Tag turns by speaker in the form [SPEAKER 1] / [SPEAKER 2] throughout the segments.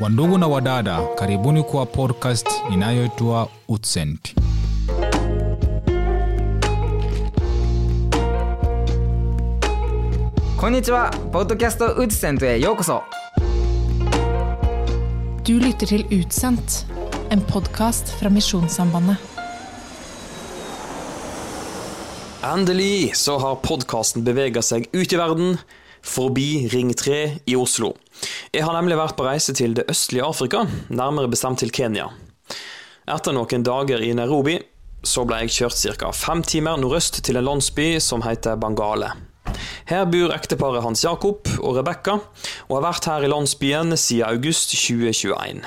[SPEAKER 1] Wandugu na wadada, karibuni kwa podcast inayoitwa Utsent.
[SPEAKER 2] Konnichiwa, podcast Utsentへようこそ
[SPEAKER 3] Du lytter til Utsendt, en podkast fra Misjonssambandet.
[SPEAKER 4] Endelig så har podkasten bevega seg ut i verden, forbi Ring 3 i Oslo. Jeg har nemlig vært på reise til det østlige Afrika, nærmere bestemt til Kenya. Etter noen dager i Nairobi så ble jeg kjørt ca. fem timer nordøst til en landsby som heter Bangale. Her bor ekteparet Hans Jakob og Rebekka, og har vært her i landsbyen siden august 2021.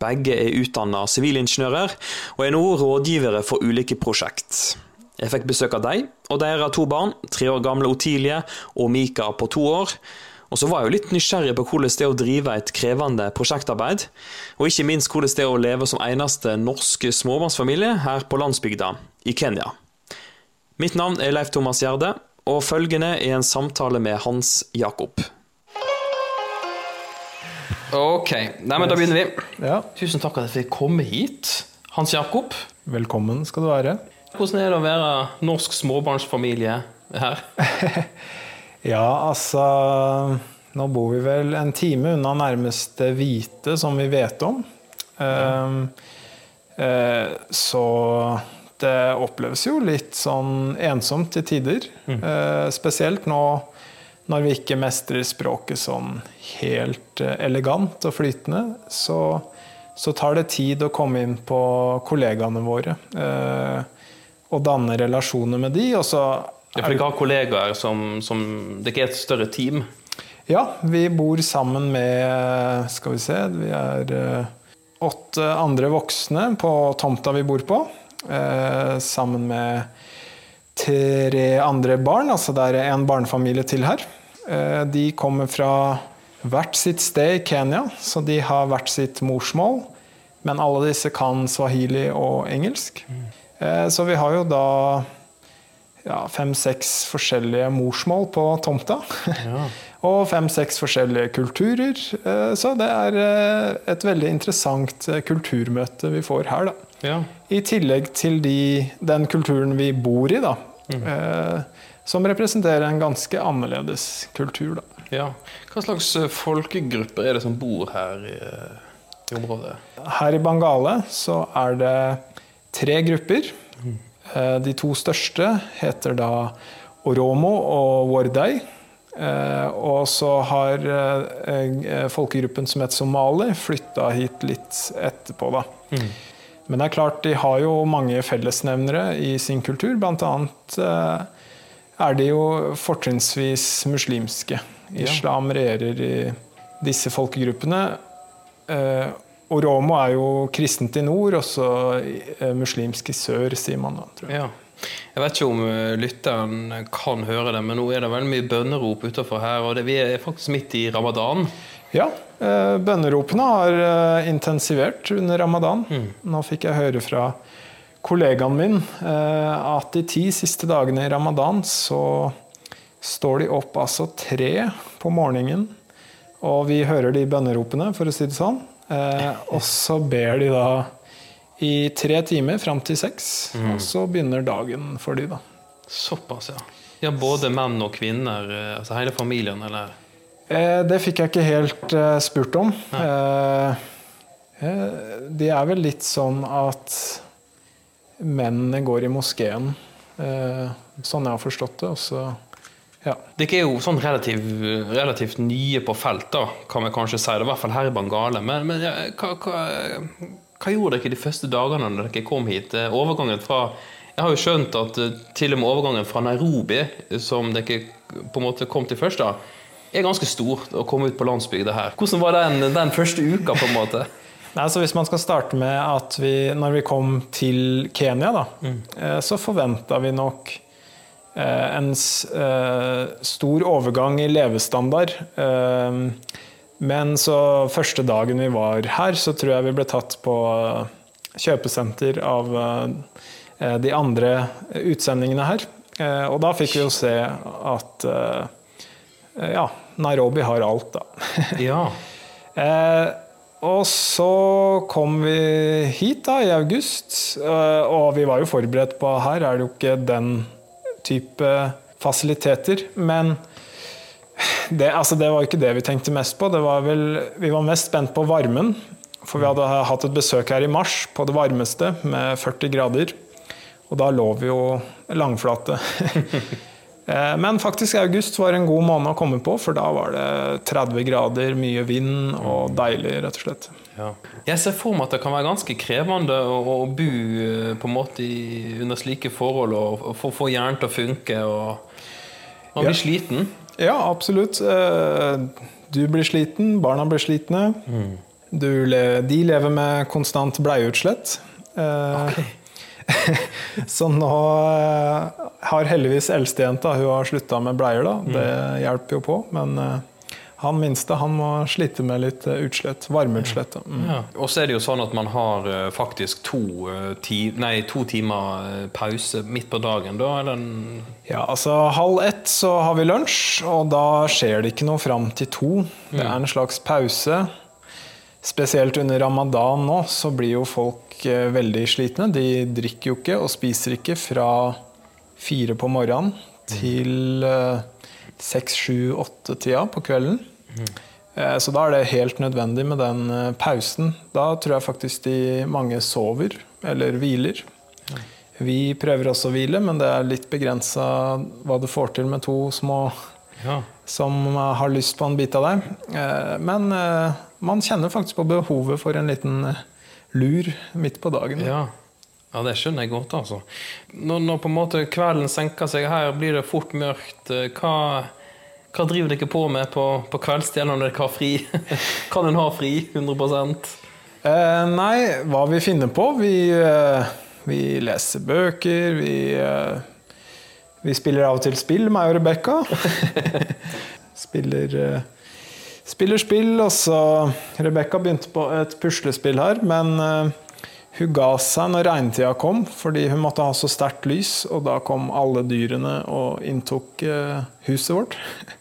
[SPEAKER 4] Begge er utdanna sivilingeniører, og er nå rådgivere for ulike prosjekt. Jeg fikk besøk av dem og deres to barn, tre år gamle Otilie og Mika på to år. Og så var jeg jo litt nysgjerrig på hvordan det er å drive et krevende prosjektarbeid, og ikke minst hvordan det er å leve som eneste norske småbarnsfamilie her på landsbygda i Kenya. Mitt navn er Leif Thomas Gjerde, og følgende er en samtale med Hans Jakob. Ok, Nei, men da begynner vi.
[SPEAKER 5] Ja,
[SPEAKER 4] Tusen takk at jeg fikk komme hit. Hans Jakob,
[SPEAKER 5] velkommen skal du være.
[SPEAKER 4] Hvordan er det å være norsk småbarnsfamilie her?
[SPEAKER 5] Ja, altså Nå bor vi vel en time unna nærmeste hvite som vi vet om. Ehm, uh, så det oppleves jo litt sånn ensomt til tider. Eh, spesielt nå når vi ikke mestrer språket sånn helt eh, elegant og flytende. Så, så tar det tid å komme inn på kollegaene våre. Eh, og danne relasjoner med de, og så
[SPEAKER 4] Ja, for dere har kollegaer som, som Det er et større team?
[SPEAKER 5] Ja, vi bor sammen med Skal vi se Vi er eh, åtte andre voksne på tomta vi bor på. Eh, sammen med tre andre barn. Altså det er en barnefamilie til her. Eh, de kommer fra hvert sitt sted i Kenya, så de har hvert sitt morsmål. Men alle disse kan swahili og engelsk. Eh, så vi har jo da ja, fem-seks forskjellige morsmål på tomta. og fem-seks forskjellige kulturer. Eh, Så det er eh, et veldig interessant kulturmøte vi får her, da.
[SPEAKER 4] Ja.
[SPEAKER 5] I tillegg til de, den kulturen vi bor i, da. eh, Som representerer en ganske annerledes kultur, da.
[SPEAKER 4] ja. Hva slags folkegrupper er det som bor her i, i området?
[SPEAKER 5] Her i Bangale så er det tre grupper. Eh, De to største heter da Oromo og Wardei. Eh, Og så har eh, folkegruppen som heter Somali, flytta hit litt etterpå, da. Men det er klart, de har jo mange fellesnevnere i sin kultur. Blant annet er de jo fortrinnsvis muslimske. Islam regjerer i disse folkegruppene. Eh, Oromo er jo kristent i nord, og så eh, muslimsk i sør, sier man da. tror jeg.
[SPEAKER 4] Ja. Jeg vet ikke om eh, lytteren kan høre det, men nå er det veldig mye bønnerop utenfor her. Og det, vi er faktisk midt i ramadan.
[SPEAKER 5] Ja, eh, bønneropene har intensivert under ramadan. Nå fikk jeg høre fra kollegaen min at de ti siste dagene i ramadan så står de opp altså tre på morgenen, og vi hører de bønneropene, for å si det sånn. Eh, og så ber de da i tre timer fram til seks, og så begynner dagen for de da.
[SPEAKER 4] Såpass, ja. Ja, Både menn og kvinner, eh, altså hele familien, eller?
[SPEAKER 5] Eh, det fikk jeg ikke helt eh, spurt om. Eh, eh, de er vel litt sånn at mennene går i moskeen, eh, sånn jeg har forstått det. Og så, ja.
[SPEAKER 4] Dere er jo sånn relativt, relativt nye på felt, da, kan vi kanskje si. det, I hvert fall her i Bangale. Men, men ja, hva, hva, hva gjorde dere de første dagene når dere kom hit? Eh, Overgangen fra Jeg har jo skjønt at eh, til og med overgangen fra Nairobi, som dere på en måte kom til først, da, er ganske stor å komme ut på landsbygda her. Hvordan var den, den første uka, på en måte?
[SPEAKER 5] Nei, så Hvis man skal starte med at vi, når vi kom til Kenya, da, mm. så forventa vi nok eh, en eh, stor overgang i levestandard. Eh, Men så første dagen vi var her, så tror jeg vi ble tatt på kjøpesenter av eh, de andre utsendingene her. Eh, Og da fikk vi jo se at eh, ja, Nairobi har alt, da.
[SPEAKER 4] Ja.
[SPEAKER 5] Eh, Og så kom vi hit da, i august, eh, og vi var jo forberedt på her er det jo ikke den type fasiliteter. Men det, altså det var ikke det vi tenkte mest på. Var vel, vi var mest spent på varmen. For vi hadde hatt et besøk her i mars på det varmeste med 40 grader. Og da lå vi jo langflate. Eh, Men faktisk august var en god måned å komme på, for da var det 30 grader, mye vind og deilig, rett og slett.
[SPEAKER 4] Ja. Jeg ser for meg at det kan være ganske krevende å, å bo eh, på en måte i, under slike forhold og, og få, få hjernen til å funke. og Man blir
[SPEAKER 5] Ja.
[SPEAKER 4] sliten.
[SPEAKER 5] Ja, absolutt. Eh, Du blir sliten, barna blir slitne. Du, de lever med konstant bleieutslett. Okay. Så nå eh, har heldigvis eldstejenta hun har slutta med bleier, da. Det hjelper jo på. Men eh, han minste han må slite med litt eh, utslett. Varmeutslett. Mm.
[SPEAKER 4] Ja. Og så er det jo sånn at man har eh, faktisk to, eh, ti, nei, to timer pause midt på dagen. Da er den
[SPEAKER 5] Ja, altså halv ett så har vi lunsj, og da skjer det ikke noe fram til to. Det er en slags pause. Spesielt under ramadan nå, så blir jo folk veldig slitne. De drikker jo ikke og spiser ikke fra fire på morgenen til eh, seks, sju, åtte-tida på kvelden. Eh, Så da er det helt nødvendig med den eh, pausen. Da tror jeg faktisk de mange sover, eller hviler. Vi prøver også å hvile, men det er litt begrensa hva du får til med to små
[SPEAKER 4] ja.
[SPEAKER 5] som eh, har lyst på en bit av deg. Men man kjenner faktisk på behovet for en liten lur midt på dagen.
[SPEAKER 4] Ja. ja, det skjønner jeg godt, altså. Når, når på en måte kvelden senker seg, her blir det fort mørkt. Hva, hva driver dere på med på, på kveldstid når dere har fri? kan en ha fri 100
[SPEAKER 5] Eh, Nei, hva vi finner på? Vi, eh, vi leser bøker, vi, eh, vi spiller av og til spill, meg og Rebekka. spiller, eh, spiller spill, og så Rebekka begynte på et puslespill her, men eh, hun ga seg når regntida kom, fordi hun måtte ha så sterkt lys, og da kom alle dyrene og inntok eh, huset vårt.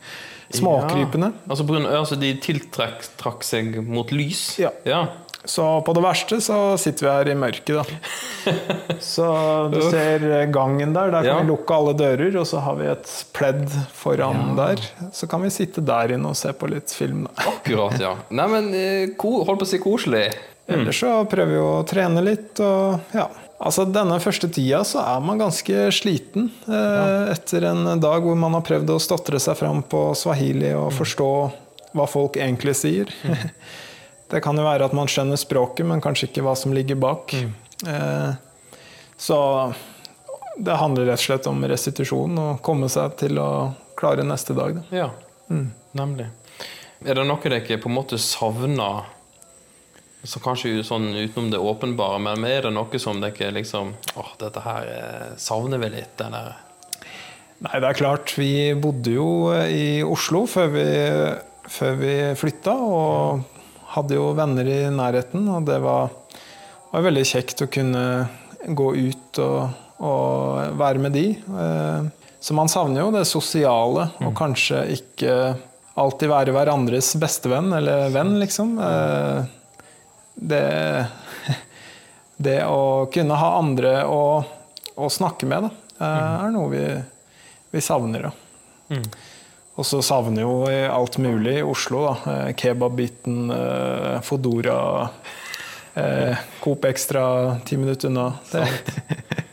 [SPEAKER 5] Småkrypene.
[SPEAKER 4] Ja. Altså, grunn, altså de tiltrakk seg mot lys?
[SPEAKER 5] Ja.
[SPEAKER 4] ja.
[SPEAKER 5] Så på det verste så sitter vi her i mørket, da. Så du ser gangen der. Der kan
[SPEAKER 4] Ja.
[SPEAKER 5] vi lukke alle dører, og så har vi et pledd foran der. Så kan vi sitte der inne og se på litt film. Da.
[SPEAKER 4] Akkurat, ja. Nei, men eh, Hold på å si koselig.
[SPEAKER 5] Ellers så prøver vi å trene litt og ja. Altså Denne første tida så er man ganske sliten eh, etter en dag hvor man har prøvd å stotre seg fram på swahili og forstå hva folk egentlig sier. Det kan jo være at man skjønner språket, men kanskje ikke hva som ligger bak. Eh, så det handler rett og slett om restitusjon og komme seg til å klare neste dag. Da.
[SPEAKER 4] Ja, nemlig. Er det noe dere på en måte savner? Så kanskje sånn utenom det åpenbare, men er det noe som dere liksom Åh, dette her eh, savner vi litt, eller?
[SPEAKER 5] Nei, det er klart. Vi bodde jo i Oslo før vi, før vi flytta, og hadde jo venner i nærheten. Og det var, var veldig kjekt å kunne gå ut og, og være med de. Eh, Så man savner jo det sosiale, og kanskje ikke alltid være hverandres bestevenn eller venn, liksom. Det, det å kunne ha andre å, å snakke med, da, eh, er noe vi, vi savner. Da. Og så savner jo i alt mulig i Oslo. da. Eh, Kebabbiten, eh, Fodora, eh, Coop Extra ti minutter unna. Det,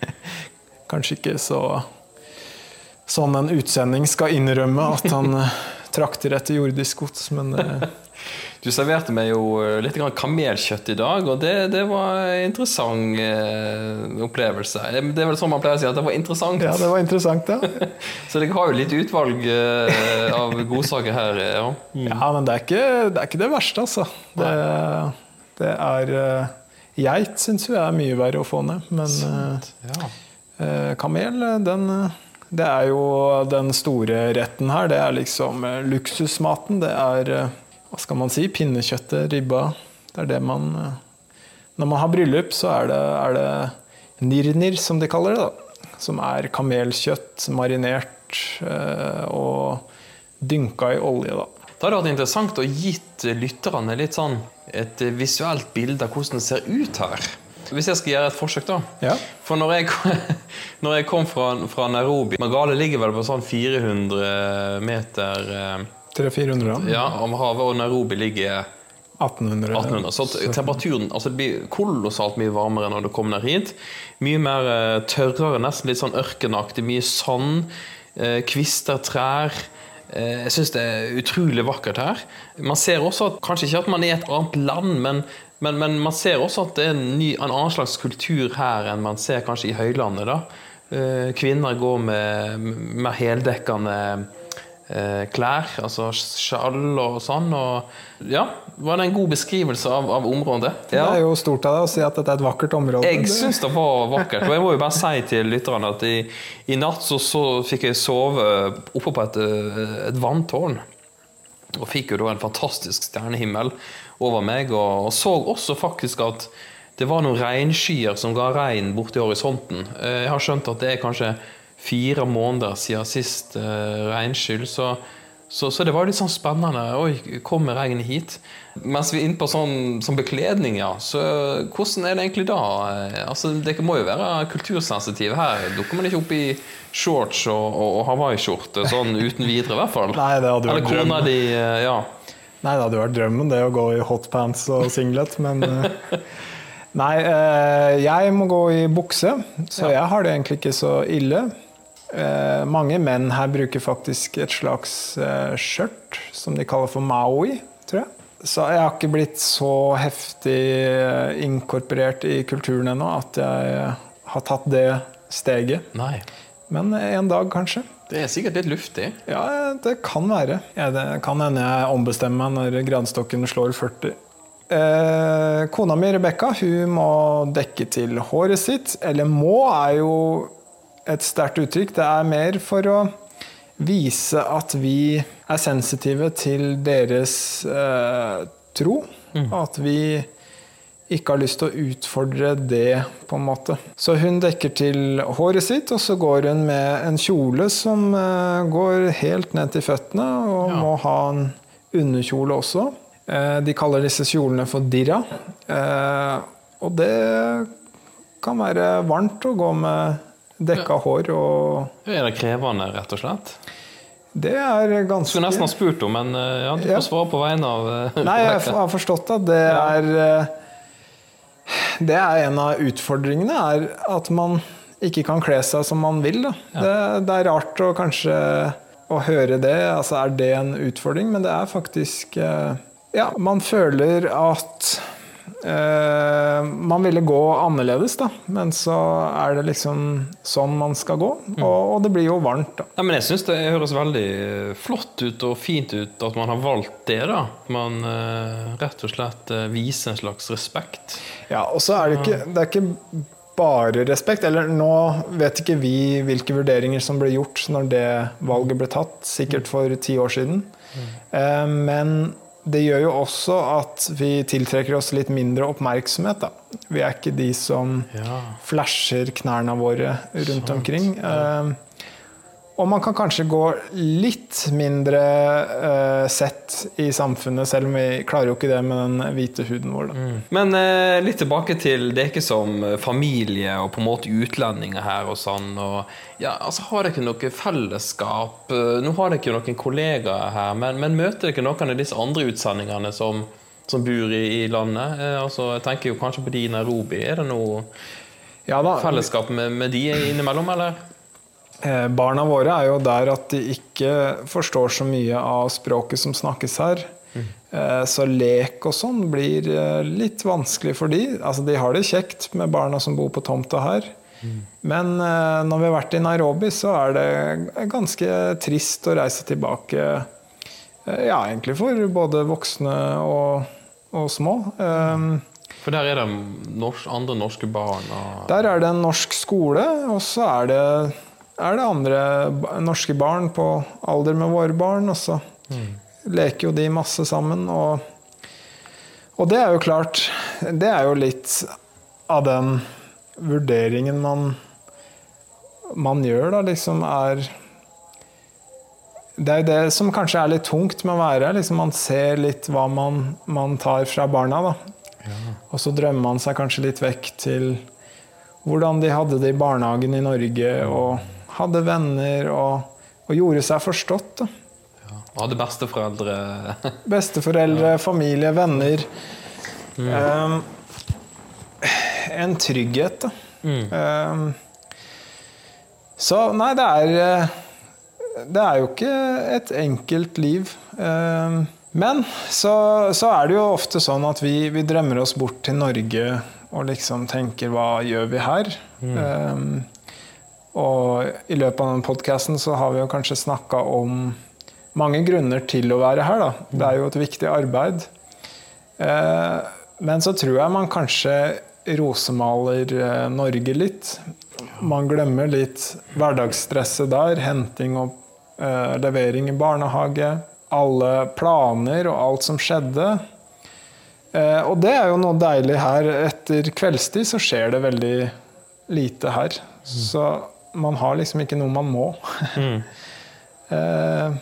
[SPEAKER 5] kanskje ikke så sånn en utsending skal innrømme at han trakter etter jordisk gods, men eh,
[SPEAKER 4] Du serverte meg jo eh, litt grann kamelkjøtt i dag, og det, det var en interessant eh, opplevelse. Det er vel sånn man pleier å si, at det var interessant.
[SPEAKER 5] ja, det var interessant, ja.
[SPEAKER 4] Så dere har jo litt utvalg eh, av godsaker her. Ja, Ja.
[SPEAKER 5] Ja, men det er ikke det, er ikke det verste, altså. Det, det er eh, Geit syns jo er mye verre å få ned, men eh,
[SPEAKER 4] Ja.
[SPEAKER 5] eh, kamel, eh, den eh, Det er jo den store retten her. Det er liksom eh, luksusmaten. Det er eh, Hva skal man si? Pinnekjøttet, ribba. Det er det man eh, Når man har bryllup, så er det, er det nirnir, som de kaller det. da. Som er kamelkjøtt marinert eh, og dynka i olje, da.
[SPEAKER 4] Det hadde vært interessant å gitt lytterne litt sånn et visuelt bilde av hvordan det ser ut her. Hvis jeg skal gjøre et forsøk, da.
[SPEAKER 5] Ja.
[SPEAKER 4] For når jeg, når jeg kom fra, fra Nairobi Magale ligger vel på sånn 400 meter eh,
[SPEAKER 5] 300-400 land.
[SPEAKER 4] ja, om havet, og Nairobi ligger
[SPEAKER 5] 1800.
[SPEAKER 4] 1800. Så temperaturen altså det blir kolossalt mye varmere når du kommer ned hit. Mye mer eh, tørrere, nesten litt sånn ørkenaktig. Mye sand, eh, kvister, trær. Eh, jeg syns det er utrolig vakkert her. Man ser også at kanskje ikke at man er et annet land, men, men, men man ser også at det er en, ny, en annen slags kultur her enn man ser kanskje i høylandet. da. Kvinner går med mer heldekkende klær, altså skjall og sånn. Og ja, var det en god beskrivelse av, av området?
[SPEAKER 5] Det er jo stort av deg å si at dette er et vakkert område.
[SPEAKER 4] Jeg syns det var vakkert. Og jeg må jo bare si til lytterne at i, i natt så, så fikk jeg sove oppe på et, eh, et vanntårn. Og fikk jo da en fantastisk stjernehimmel over meg, og, og så også faktisk at det var noen regnskyer som ga regn borti horisonten. Eh, Jeg har skjønt at det er kanskje fire måneder siden sist uh, regnskyll, så, så, så det var litt sånn spennende. Oi, kommer regnet hit? Mens vi er inne på sånn sånn bekledning, ja, så hvordan er det egentlig da? Eh, Altså, Det må jo være kultursensitive her. Dukker man ikke opp i shorts og, og, og hawaiiskjorte sånn uten videre, i hvert fall?
[SPEAKER 5] Nei, det hadde vært drømmen.
[SPEAKER 4] eh, ja.
[SPEAKER 5] Nei, det hadde vært drømmen det å gå i hotpants og singlet, men uh... Nei, eh, jeg må gå i bukse, så jeg har det egentlig ikke så ille. Eh, mange menn her bruker faktisk et slags eh, skjørt som de kaller for maui, tror jeg. Så jeg har ikke blitt så heftig eh, inkorporert i kulturen ennå at jeg har tatt det steget.
[SPEAKER 4] Nei.
[SPEAKER 5] Men en dag, kanskje.
[SPEAKER 4] Det er sikkert litt luftig.
[SPEAKER 5] Ja, det kan være. Ja, det kan hende jeg ombestemmer meg når gradstokken slår 40. Eh, kona mi, Rebekka, hun må dekke til håret sitt. Eller må er jo et sterkt uttrykk. Det er mer for å vise at vi er sensitive til deres eh, tro. At vi ikke har lyst til å utfordre det, på en måte. Så hun dekker til håret sitt, og så går hun med en kjole som eh, går helt ned til føttene, og må ha en underkjole også. Eh, de kaller disse kjolene for dirra. Eh, og det kan være varmt å gå med dekka hår, og
[SPEAKER 4] Er det krevende, rett og slett?
[SPEAKER 5] det er ganske
[SPEAKER 4] Skulle nesten ha spurt om, men eh, ja, du får svare på vegne av eh,
[SPEAKER 5] Nei, jeg har forstått at det er eh, Det er en av utfordringene, er at man ikke kan kle seg som man vil. Da. Det, det er rart å kanskje å høre det. Altså, er det en utfordring? Men det er faktisk Ja, man føler at man ville gå annerledes, da. Men så er det liksom sånn man skal gå. Og, og det blir jo varmt, da.
[SPEAKER 4] Ja, men jeg syns det høres veldig eh, flott ut og fint ut at man har valgt det. da. Man eh, rett og slett eh, viser en slags respekt.
[SPEAKER 5] Ja, og så er det ikke, det er ikke bare respekt. Eller nå vet ikke vi hvilke vurderinger som ble gjort når det valget ble tatt, sikkert for ti år siden. Eh, Men det gjør jo også at vi tiltrekker oss litt mindre oppmerksomhet. Da. Vi er ikke de som
[SPEAKER 4] Ja.
[SPEAKER 5] flasher knærne våre rundt omkring. Eh, Og man kan kanskje gå litt mindre uh, sett i samfunnet, selv om vi klarer jo ikke det med den hvite huden vår. Da.
[SPEAKER 4] Men uh, litt tilbake til dere som eh, familie og på en måte utlendinger her og sånn. Og, ja, altså Har dere noe fellesskap? Nå har dere jo noen kollegaer her, men, men møter dere noen av disse andre utsendingene som, som bor i, i landet? Uh, altså, jeg tenker jo kanskje på de i Nairobi. Er det noe
[SPEAKER 5] Ja,
[SPEAKER 4] fellesskap med, med de innimellom, eller?
[SPEAKER 5] Eh, Barna våre er jo der at de ikke forstår så mye av språket som snakkes her. Eh, Så lek og sånn blir eh, litt vanskelig for de. Altså, de har det kjekt med barna som bor på tomta her. Men når vi har vært i Nairobi, så er det ganske trist å reise tilbake. Ja, egentlig for både voksne og, og små.
[SPEAKER 4] For der er det norsk, andre norske barn. Og...
[SPEAKER 5] Der er det en norsk skole, og så er det, er det andre norske barn på alder med våre barn. Og så leker jo de masse sammen. Og, og det er jo klart Det er jo litt av den vurderingen man, man gjør, da, liksom er det er jo det som kanskje er litt tungt med å være her. Liksom man ser litt hva man, man tar fra barna. Da. Og så drømmer man seg kanskje litt vekk til hvordan de hadde det i barnehagen i Norge, og hadde venner og, og gjorde seg forstått. Da.
[SPEAKER 4] Og hadde besteforeldre
[SPEAKER 5] Besteforeldre, familie, venner. Um, en trygghet, da. Um, så nei, det er eh, Det er jo ikke et enkelt liv. Um, men så, så er det jo ofte sånn at vi, vi drømmer oss bort til Norge og liksom tenker hva gjør vi her? Um, og i løpet av den podkasten så har vi jo kanskje snakka om mange grunner til å være her. Da. Det er jo et viktig arbeid. Eh, men så tror jeg man kanskje rosemaler eh, Norge litt. Man glemmer litt hverdagsstresset der. Henting og eh, levering i barnehage. Alle planer og alt som skjedde. Og det er jo noe deilig her. Etter kveldstid så skjer det veldig lite her. Så man har liksom ikke noe man må. Eh,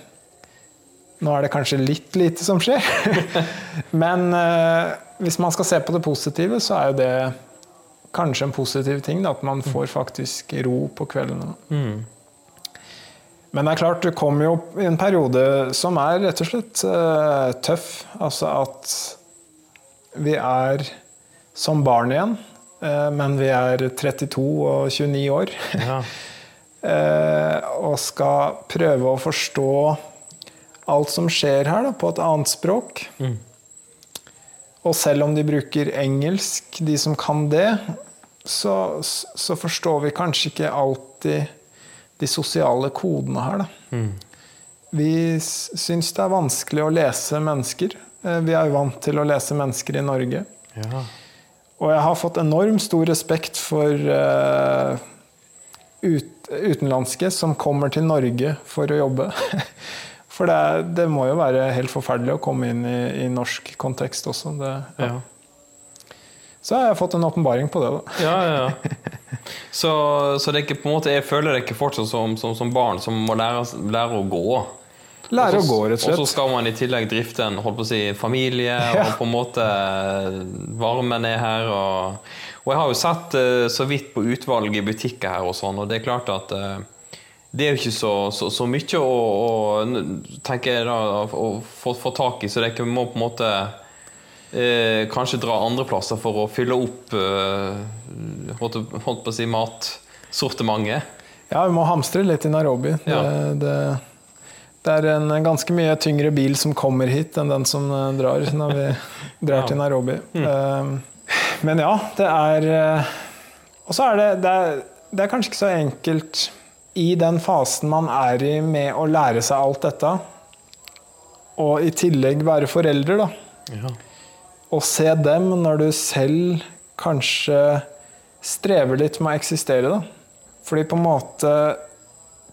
[SPEAKER 5] nå er det kanskje litt lite som skjer. Men uh, hvis man skal se på det positive, så er jo det kanskje en positiv ting. Da, at man får faktisk ro på kveldene. Men det er klart, du kommer jo i en periode som er rett og slett uh, tøff. Altså at vi er som barn igjen, men vi er 32 og 29 år.
[SPEAKER 4] Ja.
[SPEAKER 5] Eh, og skal prøve å forstå alt som skjer her, da, på et annet språk. Og selv om de bruker engelsk, de som kan det, så, så forstår vi kanskje ikke alltid de sosiale kodene her. Da. Vi s- syns det er vanskelig å lese mennesker. Eh, Vi er jo vant til å lese mennesker i Norge.
[SPEAKER 4] Ja.
[SPEAKER 5] Og jeg har fått enormt stor respekt for uh, ut, utenlandske som kommer til Norge for å jobbe. For det, det må jo være helt forferdelig å komme inn i, i norsk kontekst også. Det, ja.
[SPEAKER 4] Ja.
[SPEAKER 5] Så har jeg fått en åpenbaring på det. Da.
[SPEAKER 4] Ja, ja, ja. Så, så det er ikke på en måte, jeg føler det ikke fortsatt som, som, som barn som må lære, lære å gå.
[SPEAKER 5] Lære å gå, rett og
[SPEAKER 4] Og så skal man i tillegg drifte en holdt på å si, familie,
[SPEAKER 5] Ja.
[SPEAKER 4] og på en måte varmen er her. Og, og jeg har jo sett eh, så vidt på utvalg i butikker her og sånn, og det er klart at eh, det er jo ikke så, så, så mye å, å tenke da, å få, få tak i, så det ikke må på en måte eh, kanskje dra andre plasser for å fylle opp eh, holdt, holdt på å si matsortimentet.
[SPEAKER 5] Ja, vi må hamstre litt i Nairobi.
[SPEAKER 4] Ja.
[SPEAKER 5] Det, det, er en ganske mye tyngre bil som kommer hit, enn den som eh, drar når vi drar
[SPEAKER 4] Ja.
[SPEAKER 5] til Nairobi. Mm. Men ja, det er eh, Og så er det, det er, det er kanskje ikke så enkelt i den fasen man er i med å lære seg alt dette, og i tillegg være forelder, da. Å se dem når du selv kanskje strever litt med å eksistere, da. Fordi på en måte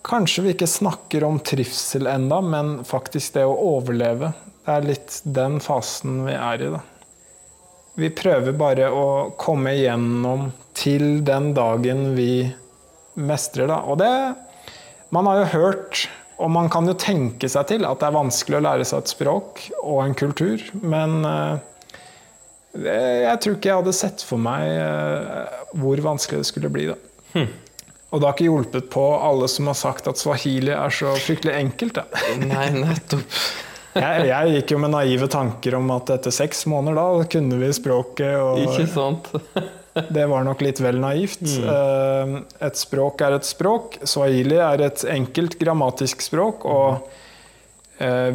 [SPEAKER 5] Kanskje vi ikke snakker om trivsel enda, men faktisk det å overleve. Det er litt den fasen vi er i, da. Vi prøver bare å komme igjennom til den dagen vi mestrer, da. Og det Man har jo hørt, og man kan jo tenke seg til, at det er vanskelig å lære seg et språk og en kultur, men eh, jeg tror ikke jeg hadde sett for meg eh, hvor vanskelig det skulle bli. da. Og det har ikke hjulpet på alle som har sagt at swahili er så fryktelig enkelt. Da.
[SPEAKER 4] Nei, nettopp.
[SPEAKER 5] Jeg, jeg gikk jo med naive tanker om at etter seks måneder da kunne vi språket,
[SPEAKER 4] Ikke sant?
[SPEAKER 5] det var nok litt vel naivt. Mm. Et språk er et språk. Swahili er et enkelt grammatisk språk. og eh,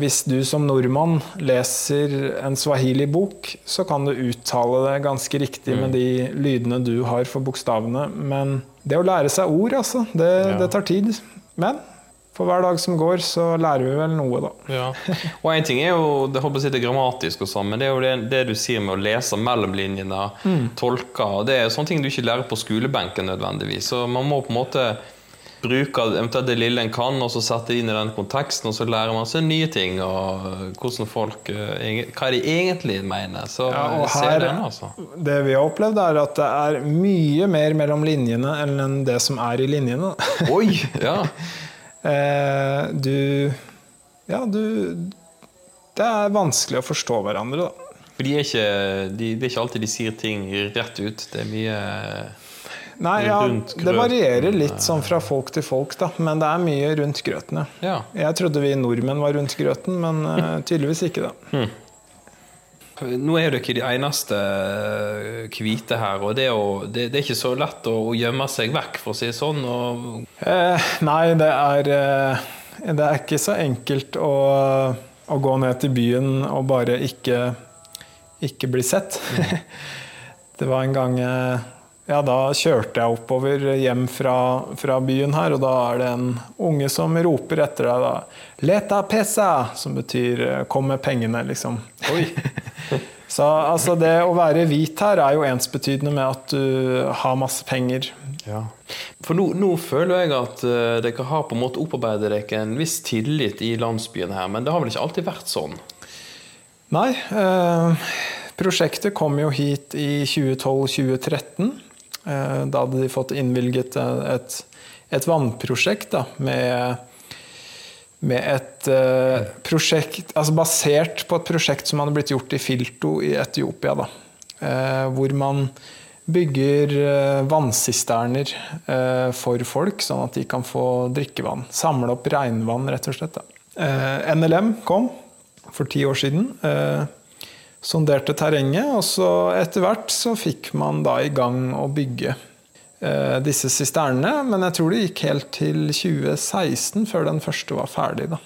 [SPEAKER 5] hvis du som nordmann leser en swahili-bok, så kan du uttale det ganske riktig med de lydene du har for bokstavene. Men det å lære seg ord, altså, det,
[SPEAKER 4] Ja.
[SPEAKER 5] det tar tid. Men for hver dag som går, så lærer vi vel noe, da.
[SPEAKER 4] Ja. Og en ting er jo det, håper jeg, det grammatisk, og sånn, men det er jo det, det du sier med å lese mellom linjene, tolke Det er sånne ting du ikke lærer på skolebenken nødvendigvis. Så man må på en måte bruke eventuelt det lille en kan, og så sette det inn i den konteksten, og så lærer man seg nye ting. Og hvordan folk eh, Hva de egentlig mener. Så
[SPEAKER 5] Ja, og
[SPEAKER 4] se
[SPEAKER 5] her-
[SPEAKER 4] den, altså.
[SPEAKER 5] Det vi har opplevd, er at det er mye mer mellom linjene enn det som er i linjene.
[SPEAKER 4] Oi! Ja.
[SPEAKER 5] Eh, Du Ja, du Det er vanskelig å forstå hverandre, da.
[SPEAKER 4] For de er ikke, de, det er ikke alltid de sier ting rett ut. Det er mye
[SPEAKER 5] Nei, ja,
[SPEAKER 4] Rundt
[SPEAKER 5] det varierer litt sånn fra folk til folk, da. Men det er mye rundt grøten, ja.
[SPEAKER 4] Ja.
[SPEAKER 5] Jeg trodde vi nordmenn var rundt grøten, men uh, tydeligvis ikke, da.
[SPEAKER 4] Nå er dere de eneste hvite her, og det er, jo, det, det er ikke så lett å, å gjemme seg vekk, for å si det sånn. Og,
[SPEAKER 5] Eh, nei, det er eh, Det er ikke så enkelt å, å gå ned til byen og bare ikke, ikke bli sett. det var en gang eh, Ja, da kjørte jeg oppover hjem fra, fra byen her, og da er det en unge som roper etter deg da 'Leta pesa!' Som betyr eh, 'kom med pengene', liksom. Så altså, det å være hvit her er jo ensbetydende med at du har masse penger.
[SPEAKER 4] For nå, nå føler jeg at uh, dere har på en måte opparbeidet dere en viss tillit i landsbyen her, men det har vel ikke alltid vært sånn?
[SPEAKER 5] Nei. Uh, prosjektet kom jo hit i 2012-2013. Eh, da hadde de fått innvilget et, et vannprosjekt da, med, med et eh, prosjekt altså basert på et prosjekt som hadde blitt gjort i Filto i Etiopia. Da, eh, hvor man bygger eh, vannsisterner eh, for folk, sånn at de kan få drikkevann. Samle opp regnvann, rett og slett. Eh, NLM kom for ti år siden. Sonderte terrenget, og så etter hvert så fikk man da i gang å bygge eh, disse sisternene. Men jeg tror det gikk helt til 2016 før den første var ferdig. Da.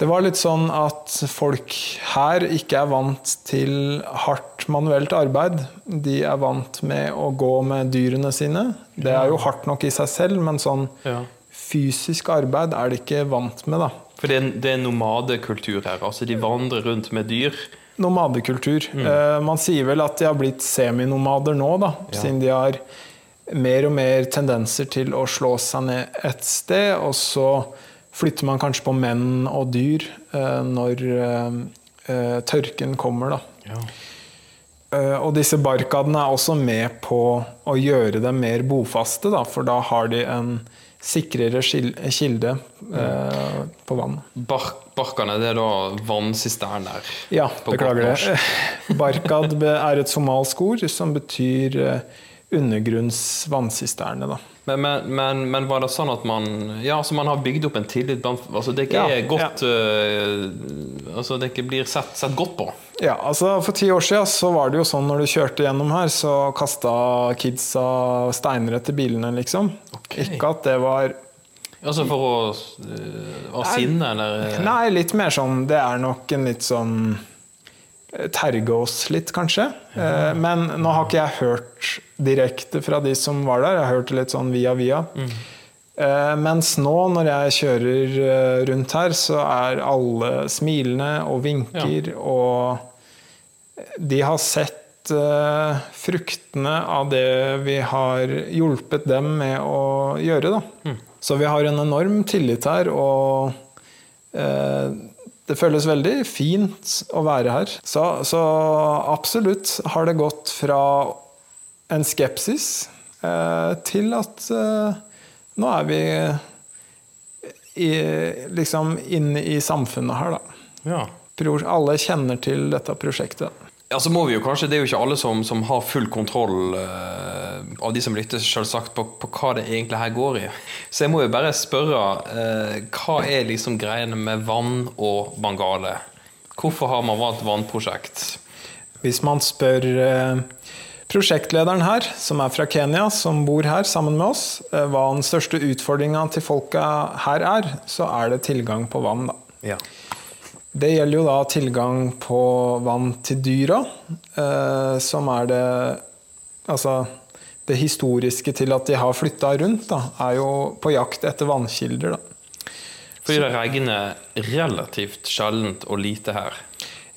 [SPEAKER 5] Det var litt sånn at folk her ikke er vant til hardt manuelt arbeid. De er vant med å gå med dyrene sine. Det er jo hardt nok i seg selv, men sånn
[SPEAKER 4] Ja.
[SPEAKER 5] fysisk arbeid er de ikke vant med, da.
[SPEAKER 4] For det er, det er nomadekultur her. altså De vandrer rundt med dyr.
[SPEAKER 5] Nomadekultur. Eh, man sier vel at de har blitt seminomader nå, da, siden de har mer og mer tendenser til å slå seg ned et sted, og så flytter man kanskje på menn og dyr eh, når eh, tørken kommer, da. Ja. Og disse barkadene er også med på å gjøre dem mer bofaste, da, for da har de en sikrere kilde eh, på vann.
[SPEAKER 4] Bark, barkene det er da vannsisterner.
[SPEAKER 5] Ja, beklager det. Barkad er et somalsk ord som betyr eh, undergrunns vannsisterne. Da.
[SPEAKER 4] Men, men, men, men var det sånn at man Ja, altså man har bygd opp en tillit blant altså Det ikke
[SPEAKER 5] Ja,
[SPEAKER 4] godt Uh, Altså det ikke blir sett, sett godt på.
[SPEAKER 5] Ja, altså For ti år siden så var det jo sånn når du kjørte gjennom her, så kasta kidsa steiner etter bilene, liksom.
[SPEAKER 4] Okay.
[SPEAKER 5] Ikke at det var
[SPEAKER 4] Altså for å øh, sinne, eller
[SPEAKER 5] Nei, litt mer sånn Det er nok en litt sånn eh, Terge oss litt, kanskje. Ja. Men nå har ikke jeg hørt direkte fra de som var der. Jeg har hørt det litt sånn via via. Mm. Mens nå, når jeg kjører eh, rundt her, så er alle smilende og vinker, og de har sett eh, fruktene av det vi har hjulpet dem med å gjøre. Da. Så vi har en enorm tillit her, og eh, det føles veldig fint å være her. Så, så absolutt har det gått fra en skepsis eh, til at eh, nå er vi i, liksom inne i samfunnet her, da.
[SPEAKER 4] Ja.
[SPEAKER 5] Alle kjenner til dette prosjektet.
[SPEAKER 4] Ja, så må vi jo kanskje, Det er jo ikke alle som, som har full kontroll uh, av de som lytter, selvsagt, på, på hva det egentlig her går i. Så jeg må jo bare spørre uh, hva er liksom greiene med vann og Bangale? Hvorfor har man valgt vannprosjekt?
[SPEAKER 5] Hvis man spør uh, prosjektlederen her, som er fra Kenya, som bor her sammen med oss, hva den største utfordringa til folka her er, så er det tilgang på vann. Da.
[SPEAKER 4] Ja.
[SPEAKER 5] Det gjelder jo da tilgang på vann til dyra, eh, som er det Altså det historiske til at de har flytta rundt, da, er jo på jakt etter vannkilder. Da.
[SPEAKER 4] Fordi det regner relativt sjeldent og lite her.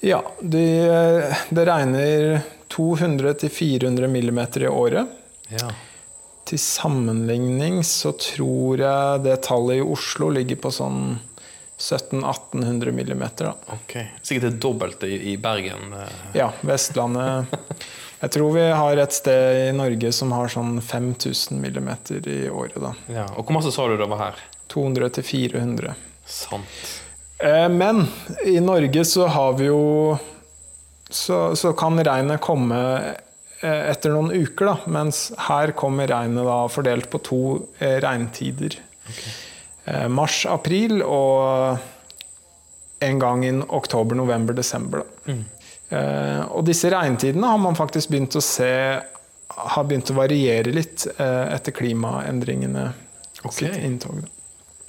[SPEAKER 5] Ja, de, det regner 200-400 millimeter i året.
[SPEAKER 4] Ja.
[SPEAKER 5] Til sammenligning så tror jeg det tallet i Oslo ligger på sånn 1700-1800 millimeter. Da.
[SPEAKER 4] Ok. Sikkert det dobbelte i, i Bergen. eh.
[SPEAKER 5] Ja, Vestlandet Jeg tror vi har et sted i Norge som har sånn 5000 millimeter i året. da.
[SPEAKER 4] Ja. Og hvor masse sa du det var her?
[SPEAKER 5] 200-400.
[SPEAKER 4] Sant.
[SPEAKER 5] Eh, Men i Norge så har vi jo Så, så kan regnet komme eh, etter noen uker, da. Mens her kommer regnet da fordelt på to eh, regntider. Eh, Mars, april og en gang i oktober, november, desember. Da. Eh, og disse regntidene har man faktisk begynt å se har begynt å variere litt eh, etter klimaendringene sitt inntog.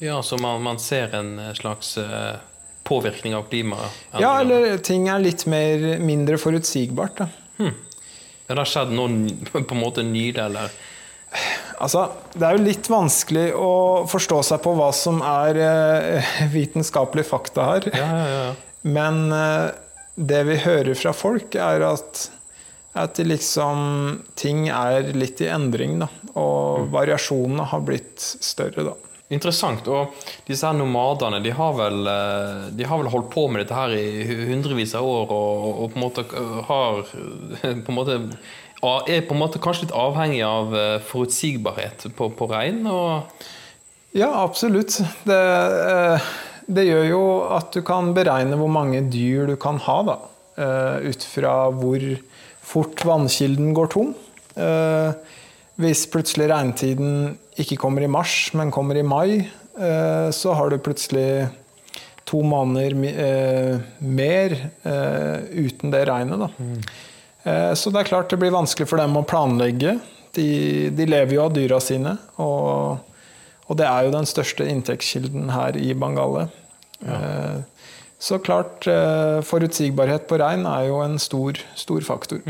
[SPEAKER 4] Ja, så man, man ser en slags eh, påvirkning av klimaet?
[SPEAKER 5] Ja, eller ting er litt mer, mindre forutsigbart. Da.
[SPEAKER 4] Ja, det har skjedd noe på en måte nylig, eller?
[SPEAKER 5] Altså, det er jo litt vanskelig å forstå seg på hva som er eh, vitenskapelige fakta her.
[SPEAKER 4] Ja, ja, ja.
[SPEAKER 5] Men eh, det vi hører fra folk, er at, at liksom, ting er litt i endring. Da, og variasjonene har blitt større. Da.
[SPEAKER 4] Interessant. Og disse her nomadene de har, vel, eh, de har vel holdt på med dette her i hundrevis av år og, og på en måte har på en måte, er på en måte kanskje litt avhengig av eh, forutsigbarhet på, på regn. Og,
[SPEAKER 5] Ja, absolutt. Det, eh, det gjør jo at du kan beregne hvor mange dyr du kan ha, da. eh, Ut fra hvor fort vannkilden går tom. Eh, Hvis plutselig regntiden ikke kommer i mars, men kommer i mai, eh, så har du plutselig to måneder eh, mer uten det regnet, da. Eh, Så det er klart det blir vanskelig for dem å planlegge. De, de lever jo av dyra sine. Og, og det er jo den største inntektskilden her i Bangale. Ja. Så klart, eh, forutsigbarhet på rein er jo en stor, stor faktor.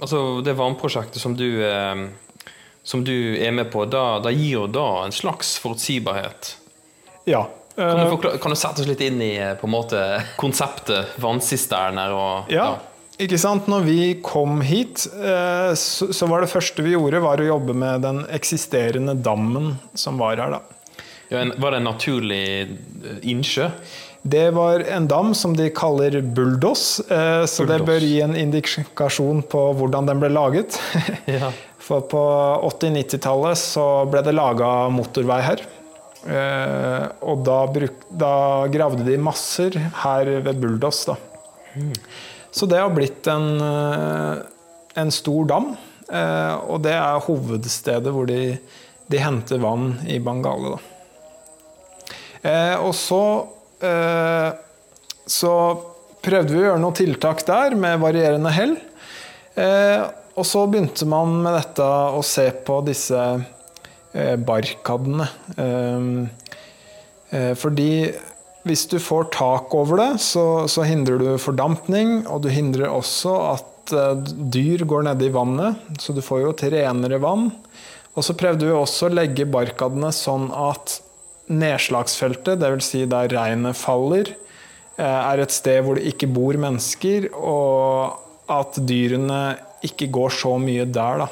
[SPEAKER 4] altså det vannprosjektet som du, eh, som du er med på, da, da gir jo da en slags forutsigbarhet.
[SPEAKER 5] Ja.
[SPEAKER 4] Kan du,
[SPEAKER 5] eh,
[SPEAKER 4] forklare, kan du sette oss litt inn i eh, på en måte konseptet vannsisterner? Og,
[SPEAKER 5] Ja, ikke sant? Når vi kom hit, eh, så var det første vi gjorde, var å jobbe med den eksisterende dammen som var her. da.
[SPEAKER 4] Ja, var det en naturlig eh, innsjø?
[SPEAKER 5] Det var en dam som de kaller bulldoss, eh, så det bør gi en indikasjon på hvordan den ble laget.
[SPEAKER 4] Ja.
[SPEAKER 5] For på 80-90-tallet så ble det laga motorvei her. Og da, bruk, da gravde de masser her ved Bulldoss, da. Så det har blitt en, eh, en stor dam. eh, og det er hovedstedet hvor de, de henter vann i Bangale. Eh, og så så prøvde vi å gjøre noen tiltak der med varierende hell. Og så begynte man med dette å se på disse barkadene. Fordi hvis du får tak over det, så, så hindrer du fordampning, og du hindrer også at uh, dyr går nede i vannet, så du får jo et renere vann. Og så prøvde vi også å legge barkadene sånn at nedslagsfeltet, dvs. Si der regnet faller, eh, er et sted hvor det ikke bor mennesker, og at dyrene ikke går så mye der, da.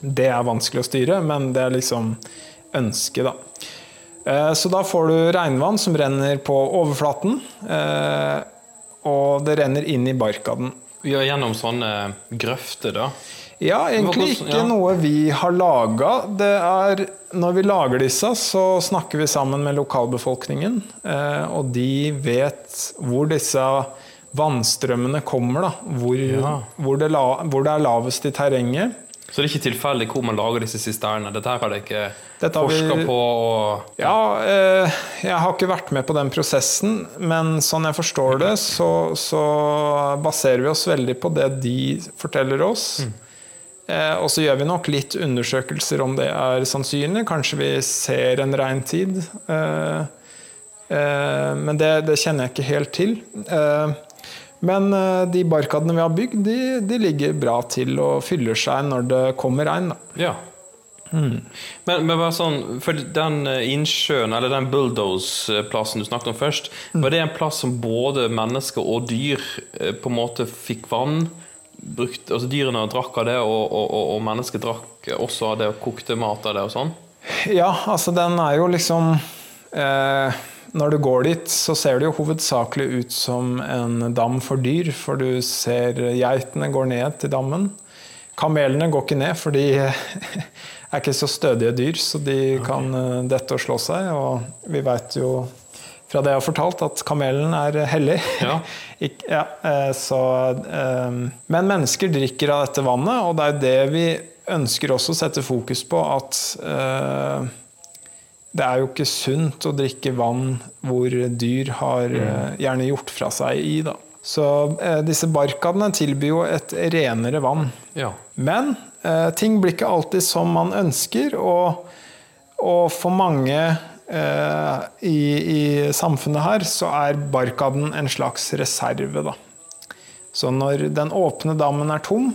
[SPEAKER 5] Det er vanskelig å styre, men det er liksom ønsket, da. Eh, Så da får du regnvann som renner på overflaten, eh, og det renner inn i barkaden.
[SPEAKER 4] Vi er gjennom sånne grøfter, da.
[SPEAKER 5] Ja, egentlig ikke noe vi har laga. Når vi lager disse, så snakker vi sammen med lokalbefolkningen. eh, Og de vet hvor disse vannstrømmene kommer, da. Hvor,
[SPEAKER 4] Ja.
[SPEAKER 5] hvor, det, hvor det er lavest i terrenget.
[SPEAKER 4] Så det er ikke tilfeldig hvor man lager disse sisternene. Dette her har dere ikke
[SPEAKER 5] Dette
[SPEAKER 4] forska på. Og,
[SPEAKER 5] Ja, eh, jeg har ikke vært med på den prosessen, men sånn jeg forstår det, så, så baserer vi oss veldig på det de forteller oss. Eh, og så gjør vi nok litt undersøkelser om det er sannsynlig. Kanskje vi ser en regntid. Eh, eh, men det, det kjenner jeg ikke helt til. Eh, men eh, de barkadene vi har bygd, de, de ligger bra til og fyller seg når det kommer regn. Ja.
[SPEAKER 4] ja. Men, men bare sånn, for den eh, innsjøen, eller den bulldoze-plassen du snakket om først, var det en plass som både mennesker og dyr eh, på en måte fikk vann? Brukt, altså Dyrene drakk av det, og, og, og, og mennesker drakk også av det og kokte mat av det og sånn?
[SPEAKER 5] Ja, altså den er jo liksom eh, Når du går dit, så ser det jo hovedsakelig ut som en dam for dyr, for du ser geitene går ned til dammen. Kamelene går ikke ned, for de er ikke så stødige dyr, så de kan eh, dette og slå seg. Og vi veit jo fra det jeg har fortalt, at kamelen er hellig.
[SPEAKER 4] Ja.
[SPEAKER 5] Ja, eh, så, eh, men mennesker drikker av dette vannet, og det er jo det vi ønsker også å sette fokus på. At eh, det er jo ikke sunt å drikke vann hvor dyr har mm. gjerne gjort fra seg i. Da. Så eh, disse barkadene tilbyr jo et renere vann.
[SPEAKER 4] Ja.
[SPEAKER 5] Men eh, ting blir ikke alltid som man ønsker, og, og for mange eh, i, i samfunnet her så er barkaden en slags reserve. Da. Så når den åpne dammen er tom,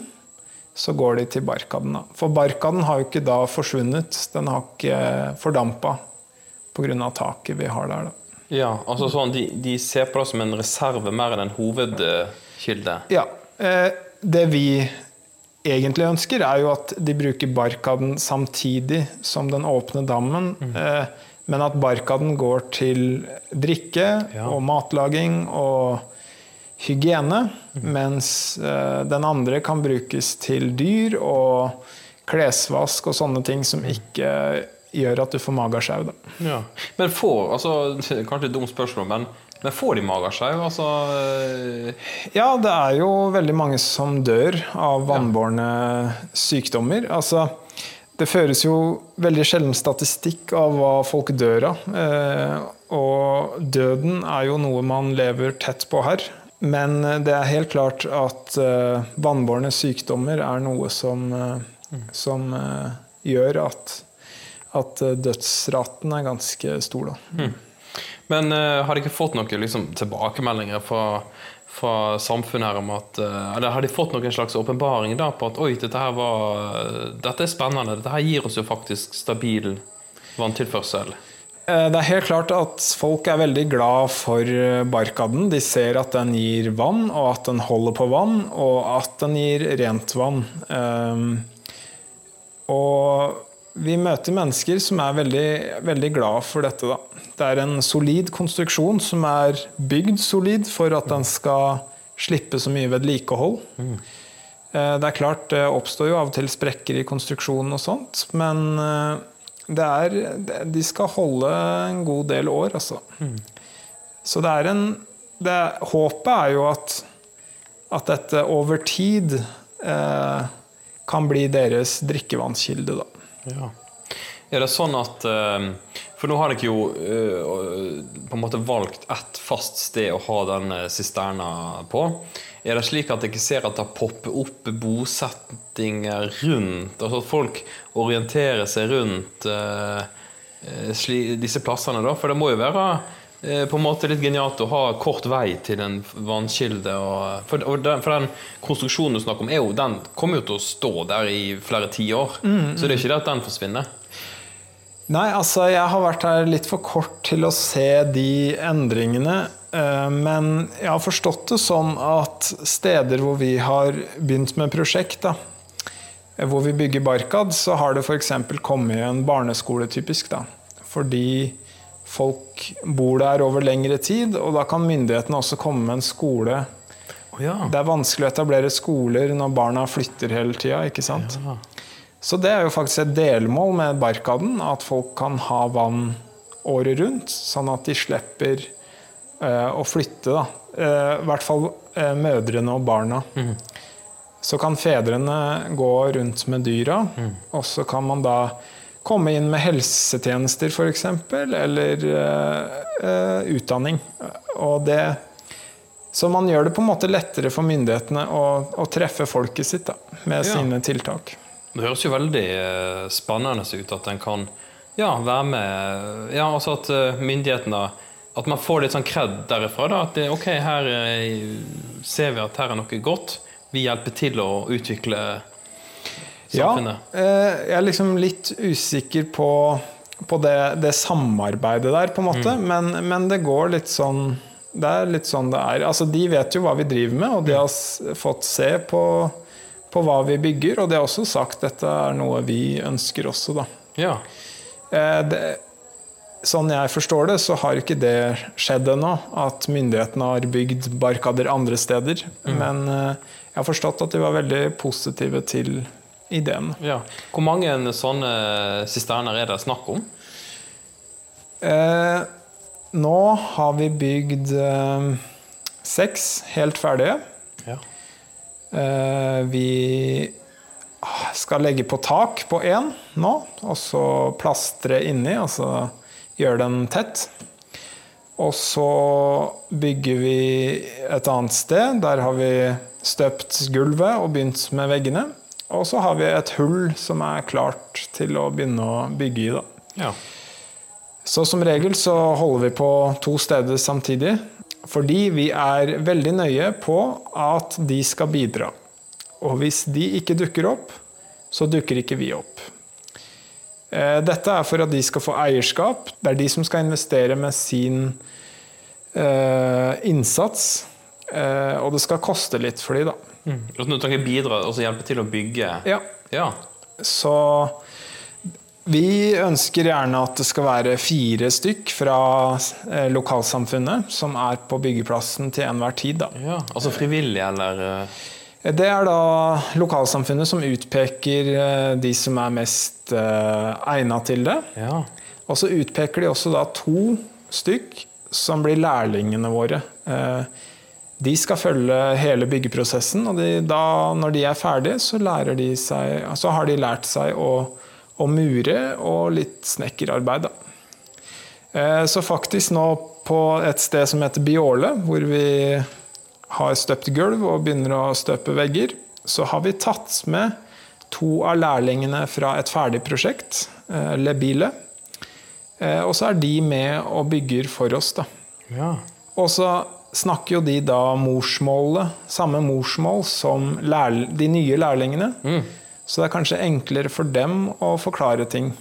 [SPEAKER 5] så går de til barkaden. For barkaden har jo ikke da forsvunnet, den har ikke fordampa pga. taket vi har der. Da.
[SPEAKER 4] ja altså sånn, de, de ser på det som en reserve mer enn en hovedkilde.
[SPEAKER 5] Ja, eh, det vi egentlig ønsker, er jo at de bruker barkaden samtidig som den åpne dammen. Mm. men at barkaden går til drikke
[SPEAKER 4] Ja.
[SPEAKER 5] og matlaging og hygiene. Mens eh, den andre kan brukes til dyr og klesvask og sånne ting som ikke gjør at du får magesjau.
[SPEAKER 4] Ja. Men får altså, Kanskje et dumt spørsmål, men, men får de magesjau? Altså eh,
[SPEAKER 5] Ja, det er jo veldig mange som dør av vannbårne sykdommer. Altså, det føres jo veldig sjelden statistikk av hva folk dør av. Eh, og døden er jo noe man lever tett på her. Men det er helt klart at uh, vannbårne sykdommer er noe som, uh, som uh, gjør at, at eh, dødsraten er ganske stor. Da.
[SPEAKER 4] Men eh, har de ikke fått noen liksom, tilbakemeldinger fra, fra samfunnet her om at eh, Eller har de fått noen slags åpenbaring da på at oi, dette her var Dette er spennende, dette her gir oss jo faktisk stabil vanntilførsel?
[SPEAKER 5] Eh, Det er helt klart at folk er veldig glad for eh, barkaden. De ser at den gir vann, og at den holder på vann, og at den gir rent vann. Ehm, Og vi møter mennesker som er veldig, veldig glad for dette. Da. Det er en solid konstruksjon som er bygd solid for at den skal slippe så mye vedlikehold. Eh, Det er klart, det oppstår jo av og til sprekker i konstruksjonen og sånt, men det er, de skal holde en god del år, altså. Så det er en det, Håpet er jo at, at dette over tid eh, kan bli deres drikkevannskilde, da.
[SPEAKER 4] Ja. Er det sånn at eh, For nå har dere jo eh, på en måte valgt ett fast sted å ha den eh, sisterna på. Er det slik at dere ser at det popper opp bosettinger rundt? Altså at folk orienterer seg rundt disse plassene, da? For det må jo være på en måte litt genialt å ha kort vei til en vannkilde. For, den, for den konstruksjonen du snakker om, jo, den kommer jo til å stå der i flere tiår. Så det er ikke det at den forsvinner.
[SPEAKER 5] Nei, altså jeg har vært her litt for kort til å se de endringene. eh, Men jeg har forstått det sånn at steder hvor vi har begynt med prosjekt, da, eh, hvor vi bygger Barkad, så har det f.eks. kommet en barneskole, typisk. da. Fordi folk bor der over lengre tid, og da kan myndighetene også komme med en skole. Det er vanskelig å etablere skoler når barna flytter hele tida, ikke sant? Så det er jo faktisk et delmål med Barkaden, at folk kan ha vann året rundt, sånn at de slipper uh, å flytte. Da. Uh, I hvert fall uh, mødrene og barna. Så kan fedrene gå rundt med dyra, og så kan man da komme inn med helsetjenester f.eks., eller utdanning. Og det, så man gjør det på en måte lettere for myndighetene å, å treffe folket sitt da, med
[SPEAKER 4] Ja.
[SPEAKER 5] sine tiltak.
[SPEAKER 4] Det høres jo veldig eh, spennende ut at en kan ja, være med Ja, altså at eh, myndighetene At man får litt sånn kred derifra. Da, at det, ok, her eh, ser vi at her er noe godt. Vi hjelper til å utvikle samfunnet.
[SPEAKER 5] Ja, jeg er liksom litt usikker på, på det, det samarbeidet der, på en måte. Men, men det går litt sånn Det er litt sånn det er. Altså, de vet jo hva vi driver med, og de har fått se på, på hva vi bygger. Og det er også sagt dette er noe vi ønsker også, da.
[SPEAKER 4] Ja.
[SPEAKER 5] Eh, det, sånn jeg forstår det, så har ikke det skjedd ennå. At myndighetene har bygd barkader andre steder. Men eh, jeg har forstått at de var veldig positive til ideen.
[SPEAKER 4] ja. Hvor mange sånne sisterner er det snakk om?
[SPEAKER 5] Eh, nå har vi bygd eh, seks helt ferdige.
[SPEAKER 4] Ja.
[SPEAKER 5] Eh, vi skal legge på tak på én nå, og så plastre inni, altså gjøre den tett. Og så bygger vi et annet sted. Der har vi støpt gulvet og begynt med veggene. Og så har vi et hull som er klart til å begynne å bygge i.
[SPEAKER 4] Ja.
[SPEAKER 5] Så som regel så holder vi på to steder samtidig. Fordi vi er veldig nøye på at de skal bidra. Og hvis de ikke dukker opp, så dukker ikke vi opp. Eh, Dette er for at de skal få eierskap. Det er de som skal investere med sin eh, innsats. Eh, og det skal koste litt for dem, da.
[SPEAKER 4] Mm. Du tenker bidra og hjelpe til å bygge
[SPEAKER 5] Ja.
[SPEAKER 4] Ja.
[SPEAKER 5] Så vi ønsker gjerne at det skal være fire stykk fra eh, lokalsamfunnet som er på byggeplassen til enhver tid.
[SPEAKER 4] Ja. Altså frivillige, eller eh,
[SPEAKER 5] Det er da lokalsamfunnet som utpeker eh, de som er mest egnet til det.
[SPEAKER 4] Ja.
[SPEAKER 5] Og så utpeker de også da to stykk som blir lærlingene våre. Eh, De skal følge hele byggeprosessen, og de, da, når de er ferdige, så, lærer de seg, så har de lært seg å, å mure og litt snekkerarbeid. Da. Eh, Så faktisk nå på et sted som heter Biåle, hvor vi har støpt gulv og begynner å støpe vegger, så har vi tatt med to av lærlingene fra et ferdig prosjekt, eh, Lebile. Eh, Og så er de med og bygger for oss, da.
[SPEAKER 4] ja.
[SPEAKER 5] Og så snakker jo de da morsmålet, samme morsmål som de nye lærlingene. Så det er kanskje enklere for dem å forklare ting.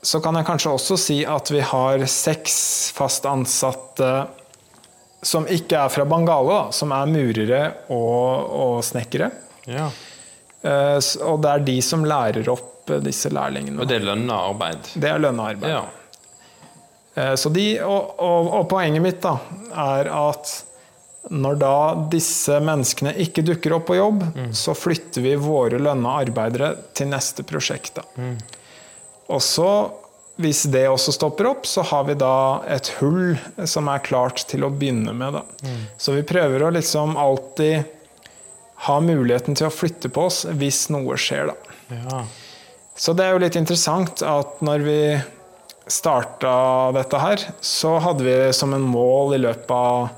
[SPEAKER 5] Så kan jeg kanskje også si at vi har seks fast ansatte som ikke er fra Bangala, som er murere og, og snekkere.
[SPEAKER 4] ja.
[SPEAKER 5] Uh, Og det er de som lærer opp disse lærlingene.
[SPEAKER 4] Og det er lønna arbeid.
[SPEAKER 5] Det er lønna arbeid.
[SPEAKER 4] Ja.
[SPEAKER 5] Uh, Så de, og, og, og poenget mitt da, er at når da disse menneskene ikke dukker opp på jobb, så flytter vi våre lønna arbeidere til neste prosjekt. Da. Og så, hvis det også stopper opp, så har vi da et hull som er klart til å begynne med. Da. Så vi prøver å liksom alltid ha muligheten til å flytte på oss hvis noe skjer. Da.
[SPEAKER 4] Ja.
[SPEAKER 5] Så det er jo litt interessant at når vi starta dette her, så hadde vi som en mål i løpet av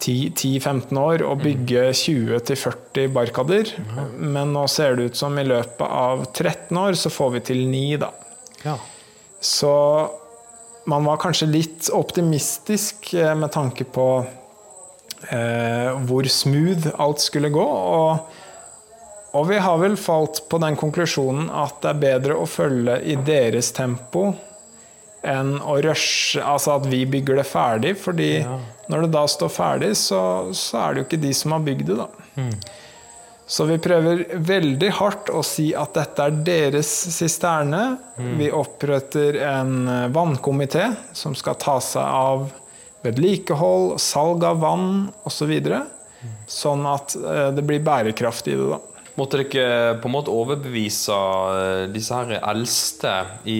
[SPEAKER 5] 10-15 år å bygge 20-40 barkader. Men nå ser det ut som i løpet av 13 år så får vi til 9, da.
[SPEAKER 4] ja.
[SPEAKER 5] Så man var kanskje litt optimistisk eh, med tanke på eh, hvor smooth alt skulle gå. Og, og vi har vel falt på den konklusjonen at det er bedre å følge i deres tempo enn å rushe, altså at vi bygger det ferdig. fordi når det da står ferdig, så, så er det jo ikke de som har bygd det, da. Så vi prøver veldig hardt å si at dette er deres sisterne. Vi oppretter en eh, vannkomité som skal ta seg av vedlikehold, salg av vann osv. Så sånn at eh, det blir bærekraft i det. da.
[SPEAKER 4] Måtte dere på en måte overbevise eh, disse her eldste i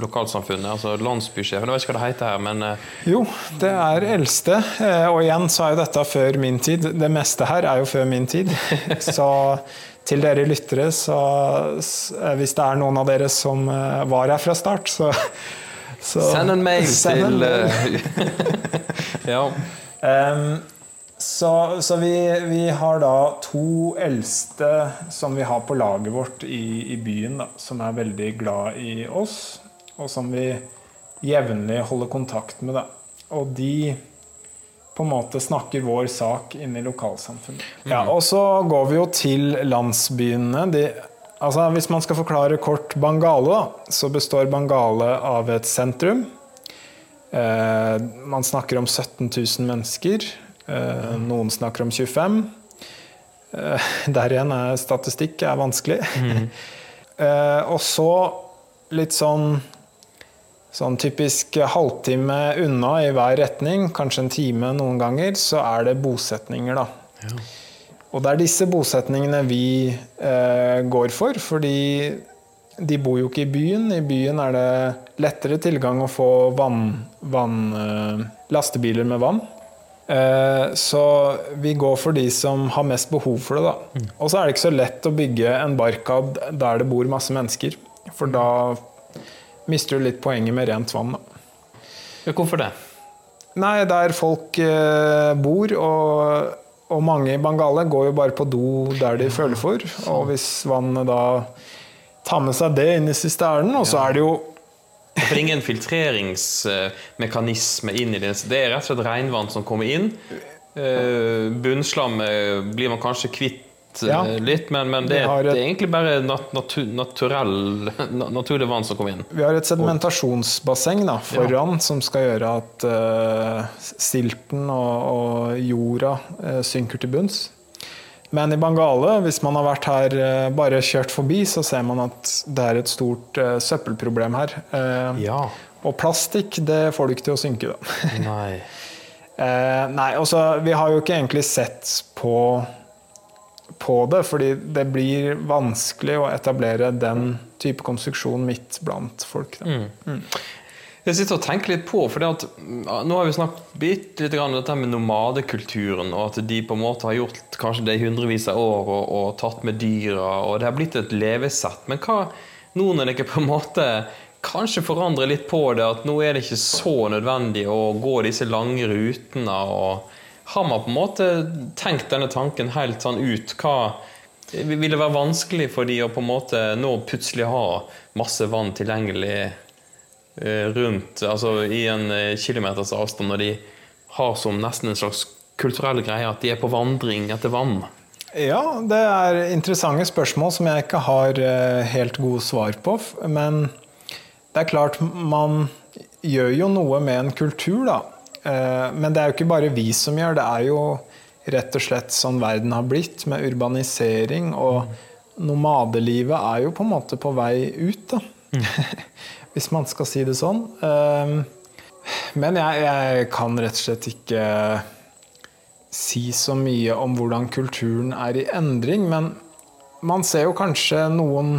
[SPEAKER 4] lokalsamfunnet, altså landsbysjefen, jeg vet ikke hva det heter her, men eh,
[SPEAKER 5] Jo, det er eldste. eh, Og igjen så er jo dette før min tid. Det meste her er jo før min tid. Så til dere lyttere, så eh, hvis det er noen av dere som eh, var her fra start, så, så
[SPEAKER 4] send en mail
[SPEAKER 5] send en
[SPEAKER 4] til
[SPEAKER 5] mail.
[SPEAKER 4] eh, Ja.
[SPEAKER 5] Så så vi, vi har da to eldste som vi har på laget vårt i, i byen, da, som er veldig glad i oss, og som vi jevnlig holder kontakt med. Da. Og de på en måte snakker vår sak inn i lokalsamfunnet. Ja, og så går vi jo til landsbyene. De, altså hvis man skal forklare kort Bangale, da, så består Bangale av et sentrum. Eh, man snakker om 17 000 mennesker. Eh, noen snakker om 25. Eh, der igjen er statistikk er vanskelig. eh, og så litt sånn Sånn typisk halvtime unna i hver retning, kanskje en time noen ganger, så er det bosetninger, da. Og det er disse bosetningene vi eh, går for, fordi de bor jo ikke i byen. I byen er det lettere tilgang å få vann, vann, eh, lastebiler med vann. Eh, Så vi går for de som har mest behov for det. da. Og så er det ikke så lett å bygge en barkad der det bor masse mennesker. For da mister du litt poenget med rent vann. da.
[SPEAKER 4] Hvorfor det?
[SPEAKER 5] Nei, der folk eh, bor, og, og mange i Bangale går jo bare på do der de føler for. Og hvis vannet da tar med seg det inn i sisternen, og så er det jo
[SPEAKER 4] For det er ingen filtreringsmekanisme inn i det. Det er rett og slett regnvann som kommer inn. Eh, Bunnslam blir man kanskje kvitt eh,
[SPEAKER 5] Ja.
[SPEAKER 4] litt, men, men det,
[SPEAKER 5] et-
[SPEAKER 4] det er egentlig bare nat natu naturell, naturlig vann som kommer inn.
[SPEAKER 5] Vi har et sedimentasjonsbasseng da, foran som skal gjøre at uh, silten og, og jorda uh, synker til bunns. Men i Bangale, hvis man har vært her eh, bare kjørt forbi, så ser man at det er et stort uh, søppelproblem her. Uh,
[SPEAKER 4] Ja.
[SPEAKER 5] Og plastikk, det får du ikke til å synke, da.
[SPEAKER 4] Nei.
[SPEAKER 5] Uh, nei, også, vi har jo ikke egentlig sett på, på det, fordi det blir vanskelig å etablere den type konstruksjon midt blant folk. Da.
[SPEAKER 4] Jeg sitter og tenker litt på, for at, nå har vi snakket litt, litt om dette med nomadekulturen, og at de på en måte har gjort kanskje det i hundrevis av år og, og tatt med dyra, og det har blitt et levesett. Men hva nå når dere på en måte kanskje forandrer litt på det, at nå er det ikke så nødvendig å gå disse lange rutene, og har man på en måte tenkt denne tanken helt sånn ut? Hva vil det være vanskelig for de å på en måte nå plutselig ha masse vann tilgjengelig rundt, altså i en eh, kilometers avstand, når de har som nesten en slags kulturell greie at de er på vandring etter vann.
[SPEAKER 5] Ja, det er interessante spørsmål som jeg ikke har eh, helt gode svar på. Men det er klart, man gjør jo noe med en kultur, da. Eh, Men det er jo ikke bare vi som gjør det. er jo rett og slett sånn verden har blitt, med urbanisering. Og nomadelivet er jo på en måte på vei ut, da. Hvis man skal si det sånn. Eh, Men jeg, jeg kan rett og slett ikke si så mye om hvordan kulturen er i endring, men man ser jo kanskje noen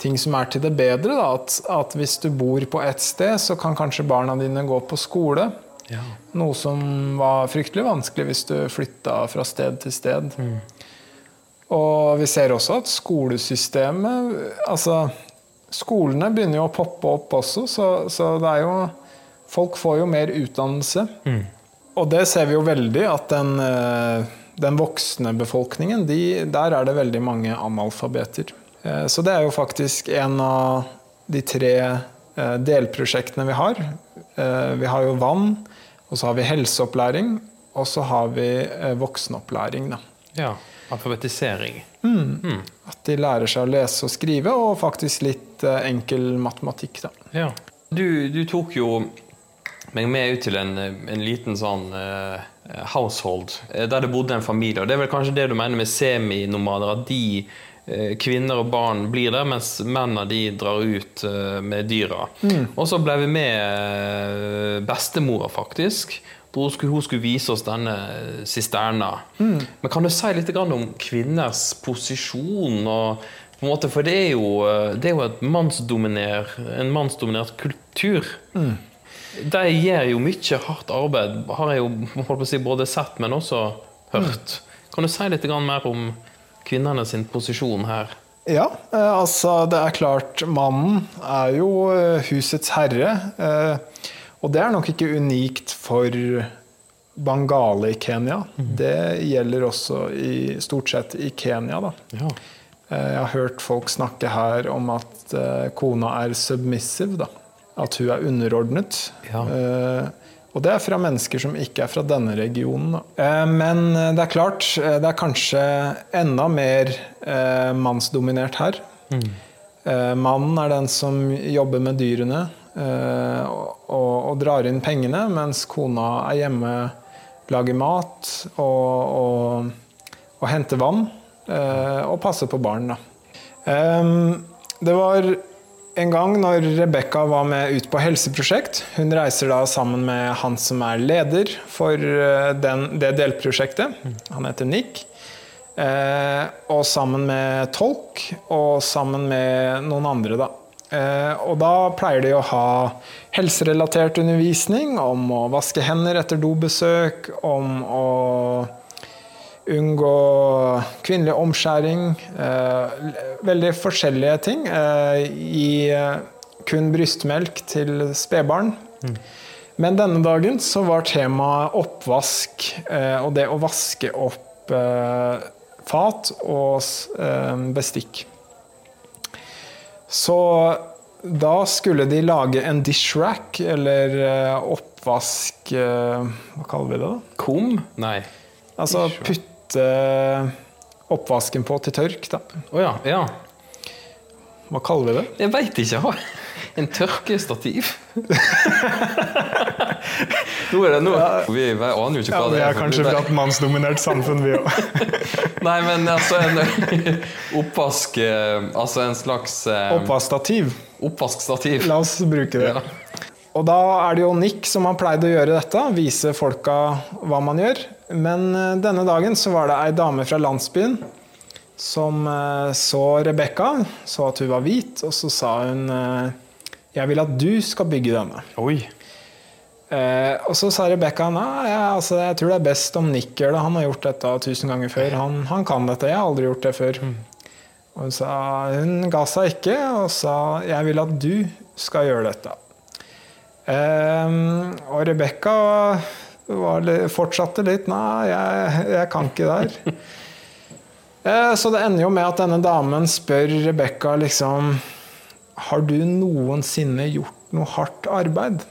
[SPEAKER 5] ting som er til det bedre. Da. At, at hvis du bor på ett sted, så kan kanskje barna dine gå på skole. Noe som var fryktelig vanskelig hvis du flytta fra sted til sted. Og vi ser også at skolesystemet Altså, skolene begynner jo å poppe opp også, så, så det er jo Folk får jo mer utdannelse. Og det ser vi jo veldig, at den, eh, den voksne befolkningen, de, der er det veldig mange analfabeter. Eh, Så det er jo faktisk en av de tre eh, delprosjektene vi har. Vi har jo vann, og så har vi helseopplæring, og så har vi voksenopplæring. Da.
[SPEAKER 4] Ja, alfabetisering.
[SPEAKER 5] At de lærer seg å lese og skrive, og faktisk litt eh, enkel matematikk. Da.
[SPEAKER 4] Ja. Du, du tok jo meg med ut til en, en liten sånn uh, household eh, der det bodde en familie. Og det er vel kanskje det du mener med seminomader, at de uh, kvinner og barn blir der, mens mennene de drar ut uh, med dyra. Og så ble vi med bestemora, faktisk. Hun skulle, hun skulle vise oss denne sisterna. Men kan du si litt om kvinners posisjon? og måte, For det er jo, eh, det er jo et mannsdominer, en mannsdominert kultur. De gjør jo mye hardt arbeid, har jeg jo si, både sett, men også hørt. Kan du si litt mer om kvinnene sin posisjon her?
[SPEAKER 5] Ja, eh, altså det er klart Mannen er jo eh, husets herre. Og det er nok ikke unikt for Bangale i Kenya. Det gjelder også i, stort sett i Kenya. da.
[SPEAKER 4] Ja.
[SPEAKER 5] Eh, Jeg har hørt folk snakke her om at eh, kona er submissive. da. At hun er underordnet.
[SPEAKER 4] Ja.
[SPEAKER 5] Eh, Og det er fra mennesker som ikke er fra denne regionen. Men det er klart, det er kanskje enda mer mannsdominert her. Mm. Mannen er den som jobber med dyrene og, og, og drar inn pengene, mens kona er hjemme, lager mat og, og, henter vann eh, og passer på barn. Da. Ehm, Det var en gang når Rebekka var med ut på helseprosjekt. Hun reiser da sammen med han som er leder for eh, den, det delprosjektet. Han heter Nick. Eh, og sammen med tolk, og sammen med noen andre, da. Eh, og da pleier de å ha helserelatert undervisning om å vaske hender etter dobesøk, om å unngå kvinnelig omskjæring. Eh, veldig forskjellige ting. Eh, gi kun brystmelk til spedbarn. Men denne dagen så var temaet oppvask og det å vaske opp fat og bestikk. Så da skulle de lage en dish rack, eller eh, oppvask eh, Hva kaller vi det, da?
[SPEAKER 4] Kum? Nei.
[SPEAKER 5] Altså putte oppvasken på til tørk, da.
[SPEAKER 4] Oh, ja. ja.
[SPEAKER 5] Hva kaller vi det?
[SPEAKER 4] Jeg veit ikke. En tørkestativ? nå er det nå. Vi aner jo ikke hva det er. kanskje fra
[SPEAKER 5] et mannsdominert samfunn, vi òg.
[SPEAKER 4] Nei, men altså en oppvask eh, Altså en slags eh,
[SPEAKER 5] Oppvaskstativ.
[SPEAKER 4] oppvaskstativ.
[SPEAKER 5] La oss bruke det.
[SPEAKER 4] Ja.
[SPEAKER 5] Og da er det jo Nick som har pleid å gjøre dette, vise folka hva man gjør. Men eh, denne dagen så var det ei dame fra landsbyen som eh, så Rebekka, så at hun var hvit, og så sa hun Jeg vil at du skal bygge denne.
[SPEAKER 4] Oi.
[SPEAKER 5] Eh, og så sa Rebekka nei, ja, altså, jeg tror det er best om Nick gjør det. Han har gjort dette tusen ganger før. Han, han kan dette. Jeg har aldri gjort det før. Og hun, sa, hun ga seg ikke og sa jeg vil at du skal gjøre dette. Eh, og Rebekka fortsatte litt nei, jeg, jeg kan ikke der. Eh, så det ender jo med at denne damen spør Rebekka liksom Har du noensinne gjort noe hardt arbeid?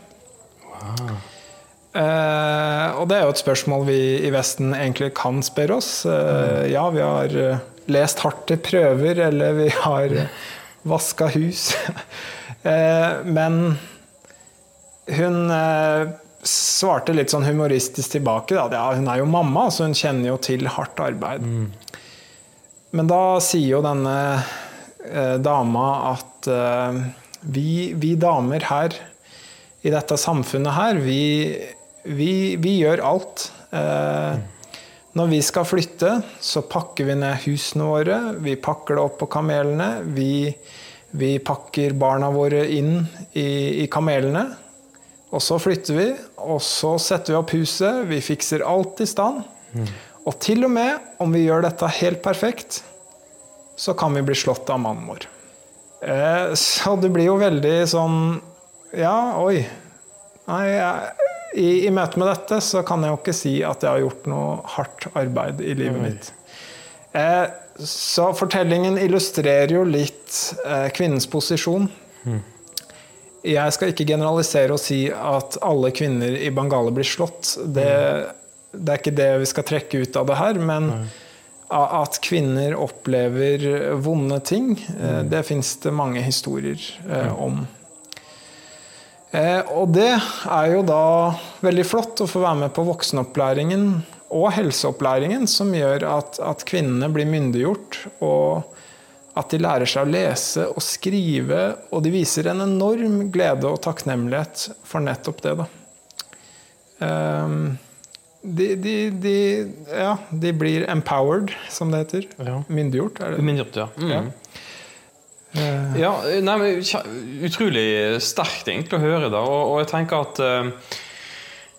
[SPEAKER 5] Eh, og det er jo et spørsmål vi i Vesten egentlig kan spørre oss. Eh, ja, vi har eh, lest hardt til prøver, eller vi har uh, vaska hus. uh, men hun svarte litt sånn humoristisk tilbake. Da. Ja, hun er jo mamma, så hun kjenner jo til hardt arbeid. Men da sier jo denne dama at vi, vi damer her i dette samfunnet her, vi, vi, vi gjør alt. Eh, når vi skal flytte, så pakker vi ned husene våre, vi pakker det opp på kamelene. Vi, vi pakker barna våre inn i, i kamelene. Og så flytter vi, og så setter vi opp huset. Vi fikser alt i stand. Og til og med om vi gjør dette helt perfekt, så kan vi bli slått av mannen vår. Eh, så det blir jo veldig sånn Ja, oi. Nei, jeg, i, I møte med dette så kan jeg jo ikke si at jeg har gjort noe hardt arbeid i livet mitt. Eh, så fortellingen illustrerer jo litt eh, kvinnens posisjon. Jeg skal ikke generalisere og si at alle kvinner i Bangale blir slått. Det, det er ikke det vi skal trekke ut av det her. Men Nei. at kvinner opplever vonde ting, mm. det fins det mange historier eh, om. Eh, og det er jo da veldig flott å få være med på voksenopplæringen og helseopplæringen, som gjør at, at kvinnene blir myndiggjort, og at de lærer seg å lese og skrive, og de viser en enorm glede og takknemlighet for nettopp det. Da. Ehm, de, de, de, ja, de blir empowered, som det heter.
[SPEAKER 4] Ja.
[SPEAKER 5] Myndiggjort, er det?
[SPEAKER 4] Myndiggjort, ja. Mm.
[SPEAKER 5] Ja. Eh,
[SPEAKER 4] Ja, nei, men Utrolig sterkt egentlig å høre det. Og, og jeg tenker at eh,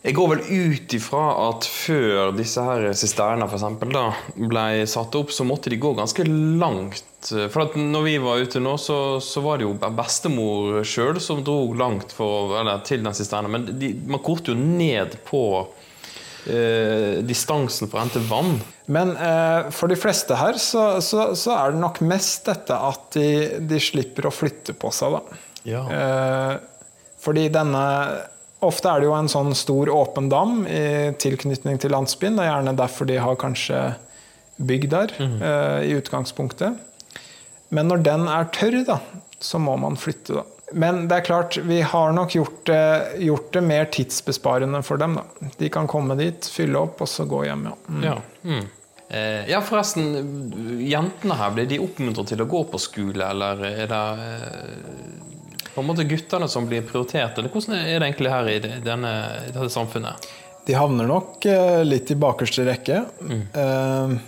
[SPEAKER 4] Jeg går vel ut ifra at før disse her sisternene for eksempel, da, ble satt opp, så måtte de gå ganske langt. For at når vi var ute nå, så, så var det jo bestemor sjøl som dro langt for, eller, til den sisterna. Men de, man korte jo ned på eh, distansen for å hente vann.
[SPEAKER 5] Men eh, for de fleste her så, så, så er det nok mest dette at de, de slipper å flytte på seg, da.
[SPEAKER 4] Ja.
[SPEAKER 5] Eh, fordi denne Ofte er det jo en sånn stor åpen dam i tilknytning til landsbyen. Det er gjerne derfor de har kanskje bygd der eh, i utgangspunktet. Men når den er tørr, da, så må man flytte, da. Men det er klart, vi har nok gjort det, gjort det mer tidsbesparende for dem. Da. De kan komme dit, fylle opp, og så gå hjem. Ja. Mm.
[SPEAKER 4] Ja. Mm. Eh, ja, forresten. Jentene her, blir de oppmuntret til å gå på skole, eller er det eh, på en måte guttene som blir prioritert? Eller hvordan er det egentlig her i denne, i dette samfunnet?
[SPEAKER 5] De havner nok eh, litt i bakerste rekke. Eh,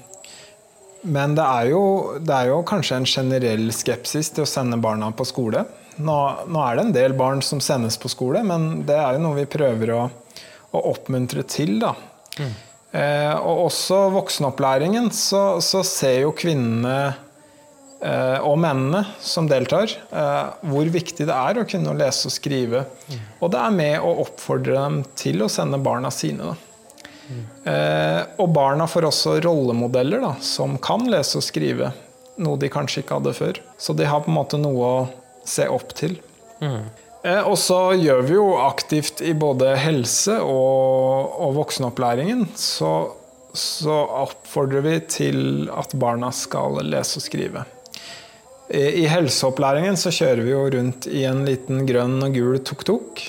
[SPEAKER 5] Men det er, jo, det er jo kanskje en generell skepsis til å sende barna på skole. Nå, nå er det en del barn som sendes på skole, men det er jo noe vi prøver å, å oppmuntre til. da. Eh, og også voksenopplæringen så, så ser jo kvinnene eh, og mennene som deltar, eh, hvor viktig det er å kunne lese og skrive. Og det er med å oppfordre dem til å sende barna sine. Da. Eh, og barna får også rollemodeller da, som kan lese og skrive, noe de kanskje ikke hadde før. Så de har på en måte noe å se opp til. Eh, og så gjør vi jo aktivt i både helse og, og voksenopplæringen. Så, så oppfordrer vi til at barna skal lese og skrive. I, I helseopplæringen så kjører vi jo rundt i en liten grønn og gul tuk-tuk.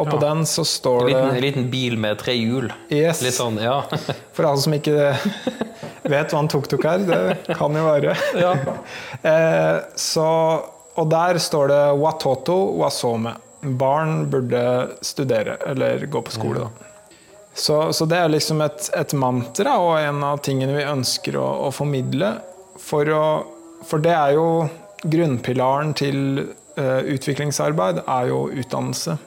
[SPEAKER 5] Og på den så står det
[SPEAKER 4] en liten bil med tre hjul.
[SPEAKER 5] Yes.
[SPEAKER 4] Litt sånn, ja.
[SPEAKER 5] For alle som ikke vet hva en tuk-tuk er, det kan jo være. Eh, så, og der står det 'watoto wasome'. Barn burde studere, eller gå på skole, da. Så, så det er liksom et, et mantra og en av tingene vi ønsker å, å formidle. For, å, for det er jo grunnpilaren til eh, utviklingsarbeid, er jo utdannelse.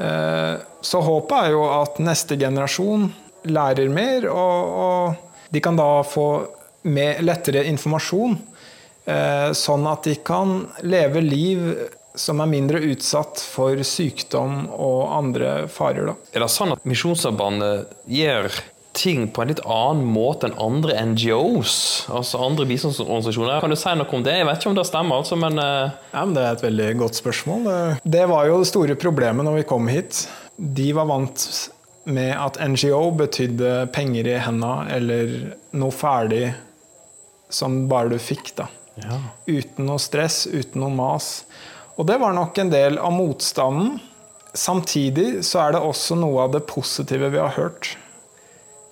[SPEAKER 5] Eh, så håpet er jo at neste generasjon lærer mer, og, og de kan da få mer, lettere informasjon, eh, sånn at de kan leve liv som er mindre utsatt for sykdom og andre farer. Da.
[SPEAKER 4] Er det sånn at Misjonssambandet gjør ting på en litt annen måte enn andre NGOs? Altså andre bistandsorganisasjoner? Kan du si noe om det? Jeg vet ikke om det stemmer, altså, men eh,
[SPEAKER 5] Ja, men Det er et veldig godt spørsmål. Det- var jo det store problemet når vi kom hit. De var vant med at NGO betydde penger i henda eller noe ferdig som bare du fikk. da. Uten noe stress, uten noe mas. Og det var nok en del av motstanden. Samtidig så er det også noe av det positive vi har hørt.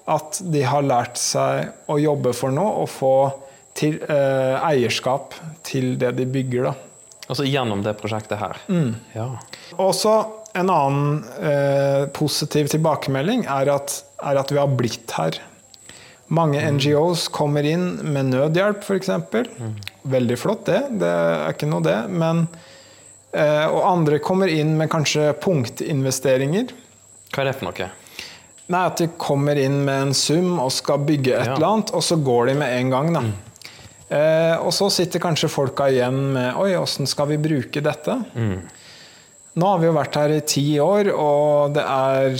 [SPEAKER 5] At de har lært seg å jobbe for noe og få til, eh, eierskap til det de bygger. da.
[SPEAKER 4] altså gjennom det prosjektet her. Ja.
[SPEAKER 5] Også en annen eh, positiv tilbakemelding er at, er at vi har blitt her. Mange NGOs kommer inn med nødhjelp, f.eks. Veldig flott, det. Det er ikke noe det. Men, eh, og andre kommer inn med kanskje punktinvesteringer.
[SPEAKER 4] Hva er det for noe?
[SPEAKER 5] Nei, At de kommer inn med en sum og skal bygge et
[SPEAKER 4] Ja.
[SPEAKER 5] eller annet, og så går de med en gang. da. Eh, og så sitter kanskje folka igjen med Oi, åssen skal vi bruke dette? Nå har vi jo vært her i ti år, og det er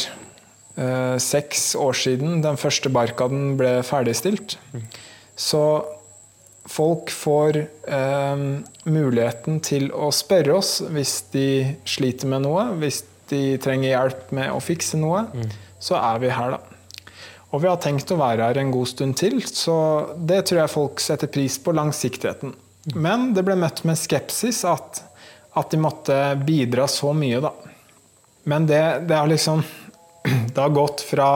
[SPEAKER 5] eh, seks år siden den første Barkaden ble ferdigstilt. Så folk får eh, muligheten til å spørre oss hvis de sliter med noe, hvis de trenger hjelp med å fikse noe, så er vi her, da. Og vi har tenkt å være her en god stund til, så det tror jeg folk setter pris på, langsiktigheten. Men det ble møtt med skepsis at, at de måtte bidra så mye, da. Men det, det har liksom Det har gått fra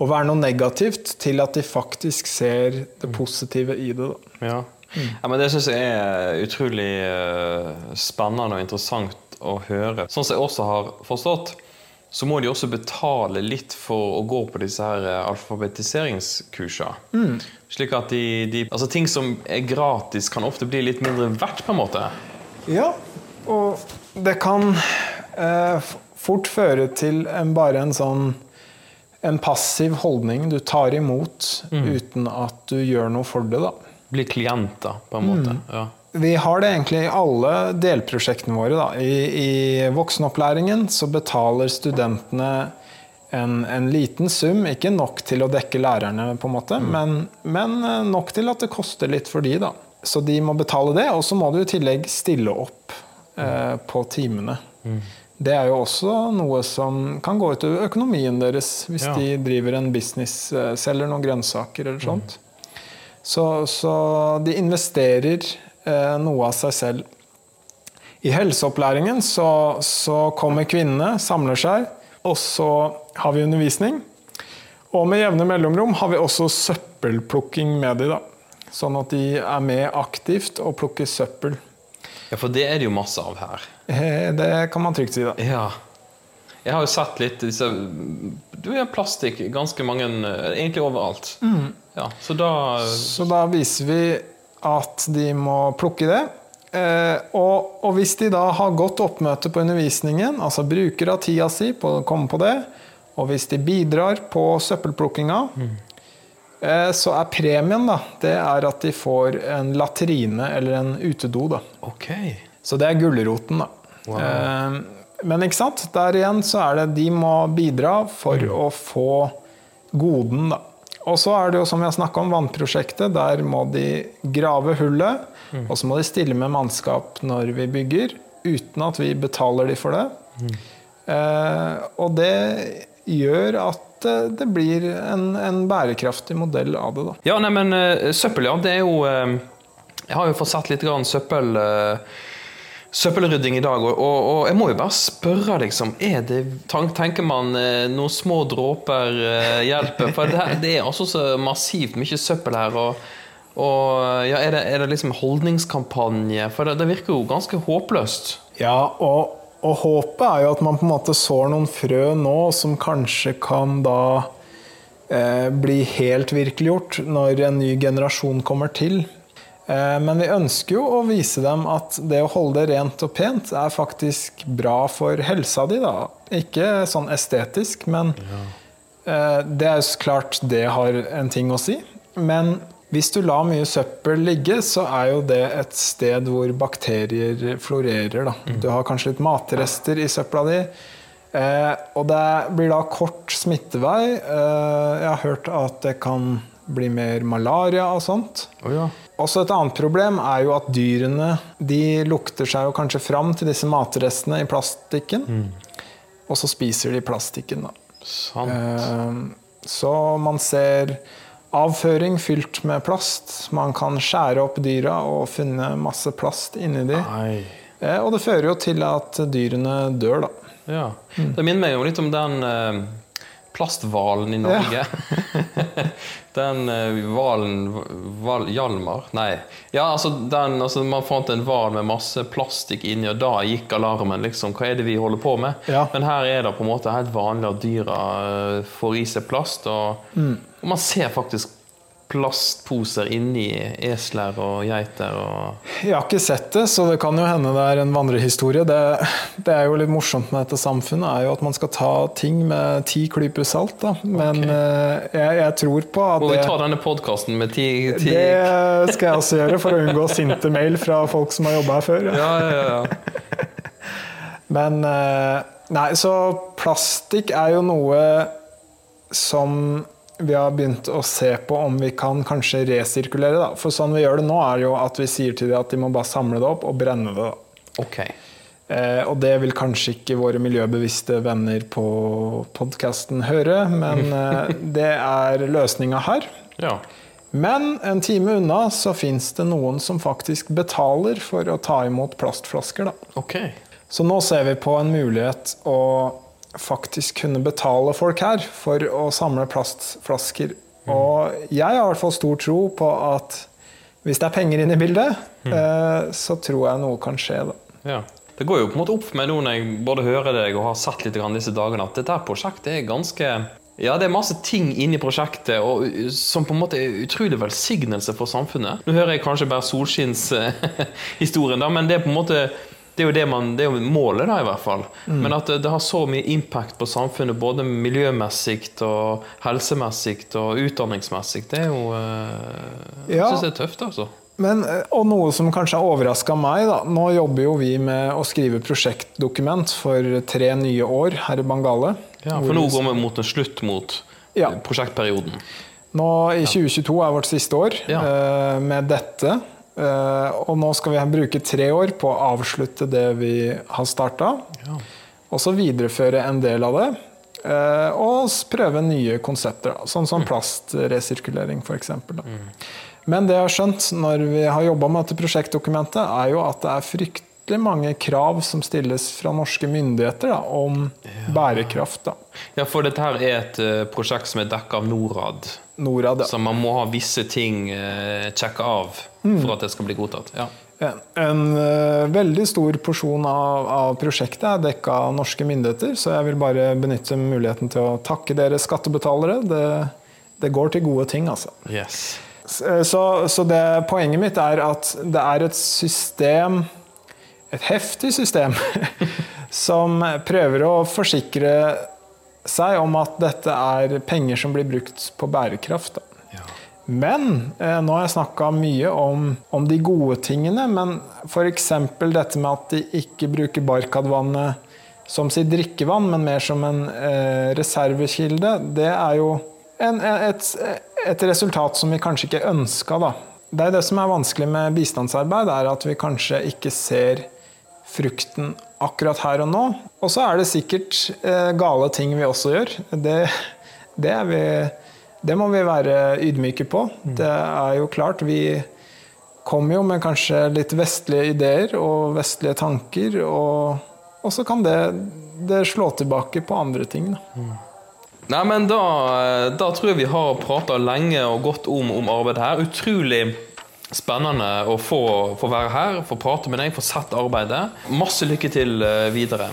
[SPEAKER 5] å være noe negativt til at de faktisk ser det positive i det. Da.
[SPEAKER 4] Ja. ja, men Det syns jeg er utrolig eh, spennende og interessant å høre. Sånn som jeg også har forstått, så må de også betale litt for å gå på disse her alfabetiseringskursene. alfabetiseringskursene. Slik at de, de Altså ting som er gratis, kan ofte bli litt mindre verdt, på en måte.
[SPEAKER 5] Ja, og det kan eh, fort føre til en, bare en sånn en passiv holdning du tar imot uten at du gjør noe for det. da.
[SPEAKER 4] Blir klienter, på en måte. Ja.
[SPEAKER 5] Vi har det egentlig i alle delprosjektene våre. Da. I, I voksenopplæringen så betaler studentene en, en liten sum, ikke nok til å dekke lærerne, på en måte, men, men eh, nok til at det koster litt for de, da. Så de må betale det, og så må du i tillegg stille opp eh, på timene. Det er jo også noe som kan gå utover økonomien deres hvis
[SPEAKER 4] Ja.
[SPEAKER 5] de driver en business, eh, selger noen grønnsaker eller sånt. Så, så de investerer noe av seg selv. I helseopplæringen så, så kommer kvinnene, samler seg, og så har vi undervisning. Og med jevne mellomrom har vi også søppelplukking med de da. Sånn at de er med aktivt og plukker søppel.
[SPEAKER 4] ja, for det er det jo masse av her.
[SPEAKER 5] Eh, Det kan man trygt si, da.
[SPEAKER 4] Ja. Jeg har jo sett litt disse Du er plastikk ganske mange eh, Egentlig overalt. Ja, så da
[SPEAKER 5] Så da viser vi at de må plukke det. Eh, og, og hvis de da har godt oppmøte på undervisningen, altså bruker av tida si på å komme på det, og hvis de bidrar på søppelplukkinga, eh, så er premien da, det er at de får en latrine eller en utedo. da.
[SPEAKER 4] Okay.
[SPEAKER 5] Så det er gulroten, da.
[SPEAKER 4] Wow.
[SPEAKER 5] Eh, men ikke sant? der igjen så er det de må bidra for å få goden, da. Og så er det jo som vi har snakka om, vannprosjektet. Der må de grave hullet, og så må de stille med mannskap når vi bygger, uten at vi betaler de for det. Eh, og det gjør at eh, det blir en, en bærekraftig modell av det, da.
[SPEAKER 4] Ja, nei, men eh, søppel, ja. Det er jo eh, Jeg har jo fått satt litt grann søppel Søppelrydding i dag, og, og, og jeg må jo bare spørre, liksom er det, Tenker man eh, noen små dråper eh, hjelper? For det, det er altså så massivt mye søppel her. og, og ja, er, det, er det liksom holdningskampanje? For det, det virker jo ganske håpløst.
[SPEAKER 5] Ja, og, håpet er jo at man på en måte sår noen frø nå som kanskje kan da eh, bli helt virkeliggjort når en ny generasjon kommer til. Eh, men vi ønsker jo å vise dem at det å holde det rent og pent er faktisk bra for helsa di. da. Ikke sånn estetisk, men ja. det er jo klart det har en ting å si. Men hvis du lar mye søppel ligge, så er jo det et sted hvor bakterier florerer. Da. Du har kanskje litt matrester i søpla di. Eh, og det blir da kort smittevei. Eh, jeg har hørt at det kan bli mer malaria og sånt. Også et annet problem er jo at dyrene de lukter seg jo kanskje fram til disse matrestene i plastikken. Og så spiser de plastikken, da.
[SPEAKER 4] Sant.
[SPEAKER 5] Eh, Så man ser avføring fylt med plast. Man kan skjære opp dyra og finne masse plast inni de.
[SPEAKER 4] Nei.
[SPEAKER 5] Eh, Og det fører jo til at dyrene dør, da.
[SPEAKER 4] Ja. Det minner meg jo litt om den eh, plasthvalen i Norge. den eh, hvalen val, Hjalmar? Nei. Ja, altså, den, altså Man fant en hval med masse plastikk inni, og da gikk alarmen. liksom, Hva er det vi holder på med?
[SPEAKER 5] Ja.
[SPEAKER 4] Men her er det på en måte helt vanlig at dyra eh, får i seg plast. Og, og man ser faktisk plastposer inni esler og geiter. og...
[SPEAKER 5] Jeg har ikke sett det, så det kan jo hende det er en vandrehistorie. Det, det er jo litt morsomt med dette samfunnet, er jo at man skal ta ting med ti klyper salt. Da. Men
[SPEAKER 4] Ok.
[SPEAKER 5] eh, jeg, jeg tror på at
[SPEAKER 4] Må vi ta denne podkasten med ti, ti...
[SPEAKER 5] det skal jeg også gjøre, for å unngå sinte mail fra folk som har jobba her før.
[SPEAKER 4] Ja, ja, ja.
[SPEAKER 5] Men eh, Nei, så plastikk er jo noe som vi har begynt å se på om vi kan kanskje resirkulere. Da. For sånn vi gjør det nå, er jo at vi sier til dem at de må bare samle det opp og brenne det.
[SPEAKER 4] Okay.
[SPEAKER 5] Eh, og det vil kanskje ikke våre miljøbevisste venner på podkasten høre, men eh, det er løsninga her.
[SPEAKER 4] Ja.
[SPEAKER 5] Men en time unna så fins det noen som faktisk betaler for å ta imot plastflasker. Da.
[SPEAKER 4] Okay.
[SPEAKER 5] Så nå ser vi på en mulighet å faktisk kunne betale folk her for å samle plastflasker. Og jeg har i hvert fall stor tro på at hvis det er penger inne i bildet, eh, så tror jeg noe kan skje. Da.
[SPEAKER 4] Ja. Det går jo på en måte opp med noe nå når jeg både hører deg og har sett litt grann disse dagene, at dette prosjektet er ganske ja, det er masse ting inni prosjektet og, som på en måte er utrolig velsignelse for samfunnet. Nå hører jeg kanskje bare solskinnshistorien, da, men det er på en måte det er jo det, man, det er jo målet, da, i hvert fall. Men at det, det har så mye impact på samfunnet, både miljømessig og helsemessig og utdanningsmessig, det er jo eh, Jeg
[SPEAKER 5] Ja.
[SPEAKER 4] syns det er tøft, altså.
[SPEAKER 5] Men, eh, og noe som kanskje har overraska meg, da. Nå jobber jo vi med å skrive prosjektdokument for tre nye år her i Bangale.
[SPEAKER 4] Ja, for nå går vi mot en slutt mot
[SPEAKER 5] Ja.
[SPEAKER 4] prosjektperioden.
[SPEAKER 5] Nå i 2022 er vårt siste år
[SPEAKER 4] Ja.
[SPEAKER 5] eh, med dette. Eh, og nå skal vi bruke tre år på å avslutte det vi har starta. Og så videreføre en del av det. eh, og prøve nye konsepter, sånn som plastresirkulering f.eks. Men det jeg har skjønt når vi har jobba med dette prosjektdokumentet, er jo at det er fryktelig mange krav som stilles fra norske myndigheter da, om bærekraft. Da.
[SPEAKER 4] Ja, for dette her er et eh, prosjekt som er dekket av Norad.
[SPEAKER 5] Norad.
[SPEAKER 4] Så man må ha visse ting uh, sjekka av for at det skal bli godtatt. Ja.
[SPEAKER 5] En, en eh, veldig stor porsjon av, av prosjektet er dekka av norske myndigheter, så jeg vil bare benytte muligheten til å takke dere skattebetalere. Det, det går til gode ting, altså.
[SPEAKER 4] Yes.
[SPEAKER 5] Så, så det, poenget mitt er at det er et system, et heftig system, som prøver å forsikre seg om at dette er penger som blir brukt på bærekraft. Da. Men eh, nå har jeg snakka mye om, om, de gode tingene, men f.eks. dette med at de ikke bruker Barkadvannet som sitt drikkevann, men mer som en eh, reservekilde, det er jo en, et, et, resultat som vi kanskje ikke ønska, da. Det er det som er vanskelig med bistandsarbeid, er at vi kanskje ikke ser frukten akkurat her og nå. Og så er det sikkert eh, gale ting vi også gjør. Det, det er vi det må vi være ydmyke på. Det er jo klart, vi kommer jo med kanskje litt vestlige ideer og vestlige tanker, og, og så kan det, det, slå tilbake på andre ting. Da.
[SPEAKER 4] Nei, men da, da, tror jeg vi har prata lenge og godt om, om arbeidet her. Utrolig spennende å få, få, være her, få prate med deg, få sett arbeidet. Masse lykke til eh, videre.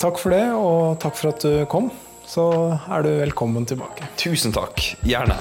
[SPEAKER 5] Takk for det, og takk for at du kom så er du velkommen tilbake.
[SPEAKER 4] Tusen takk. Gjerne.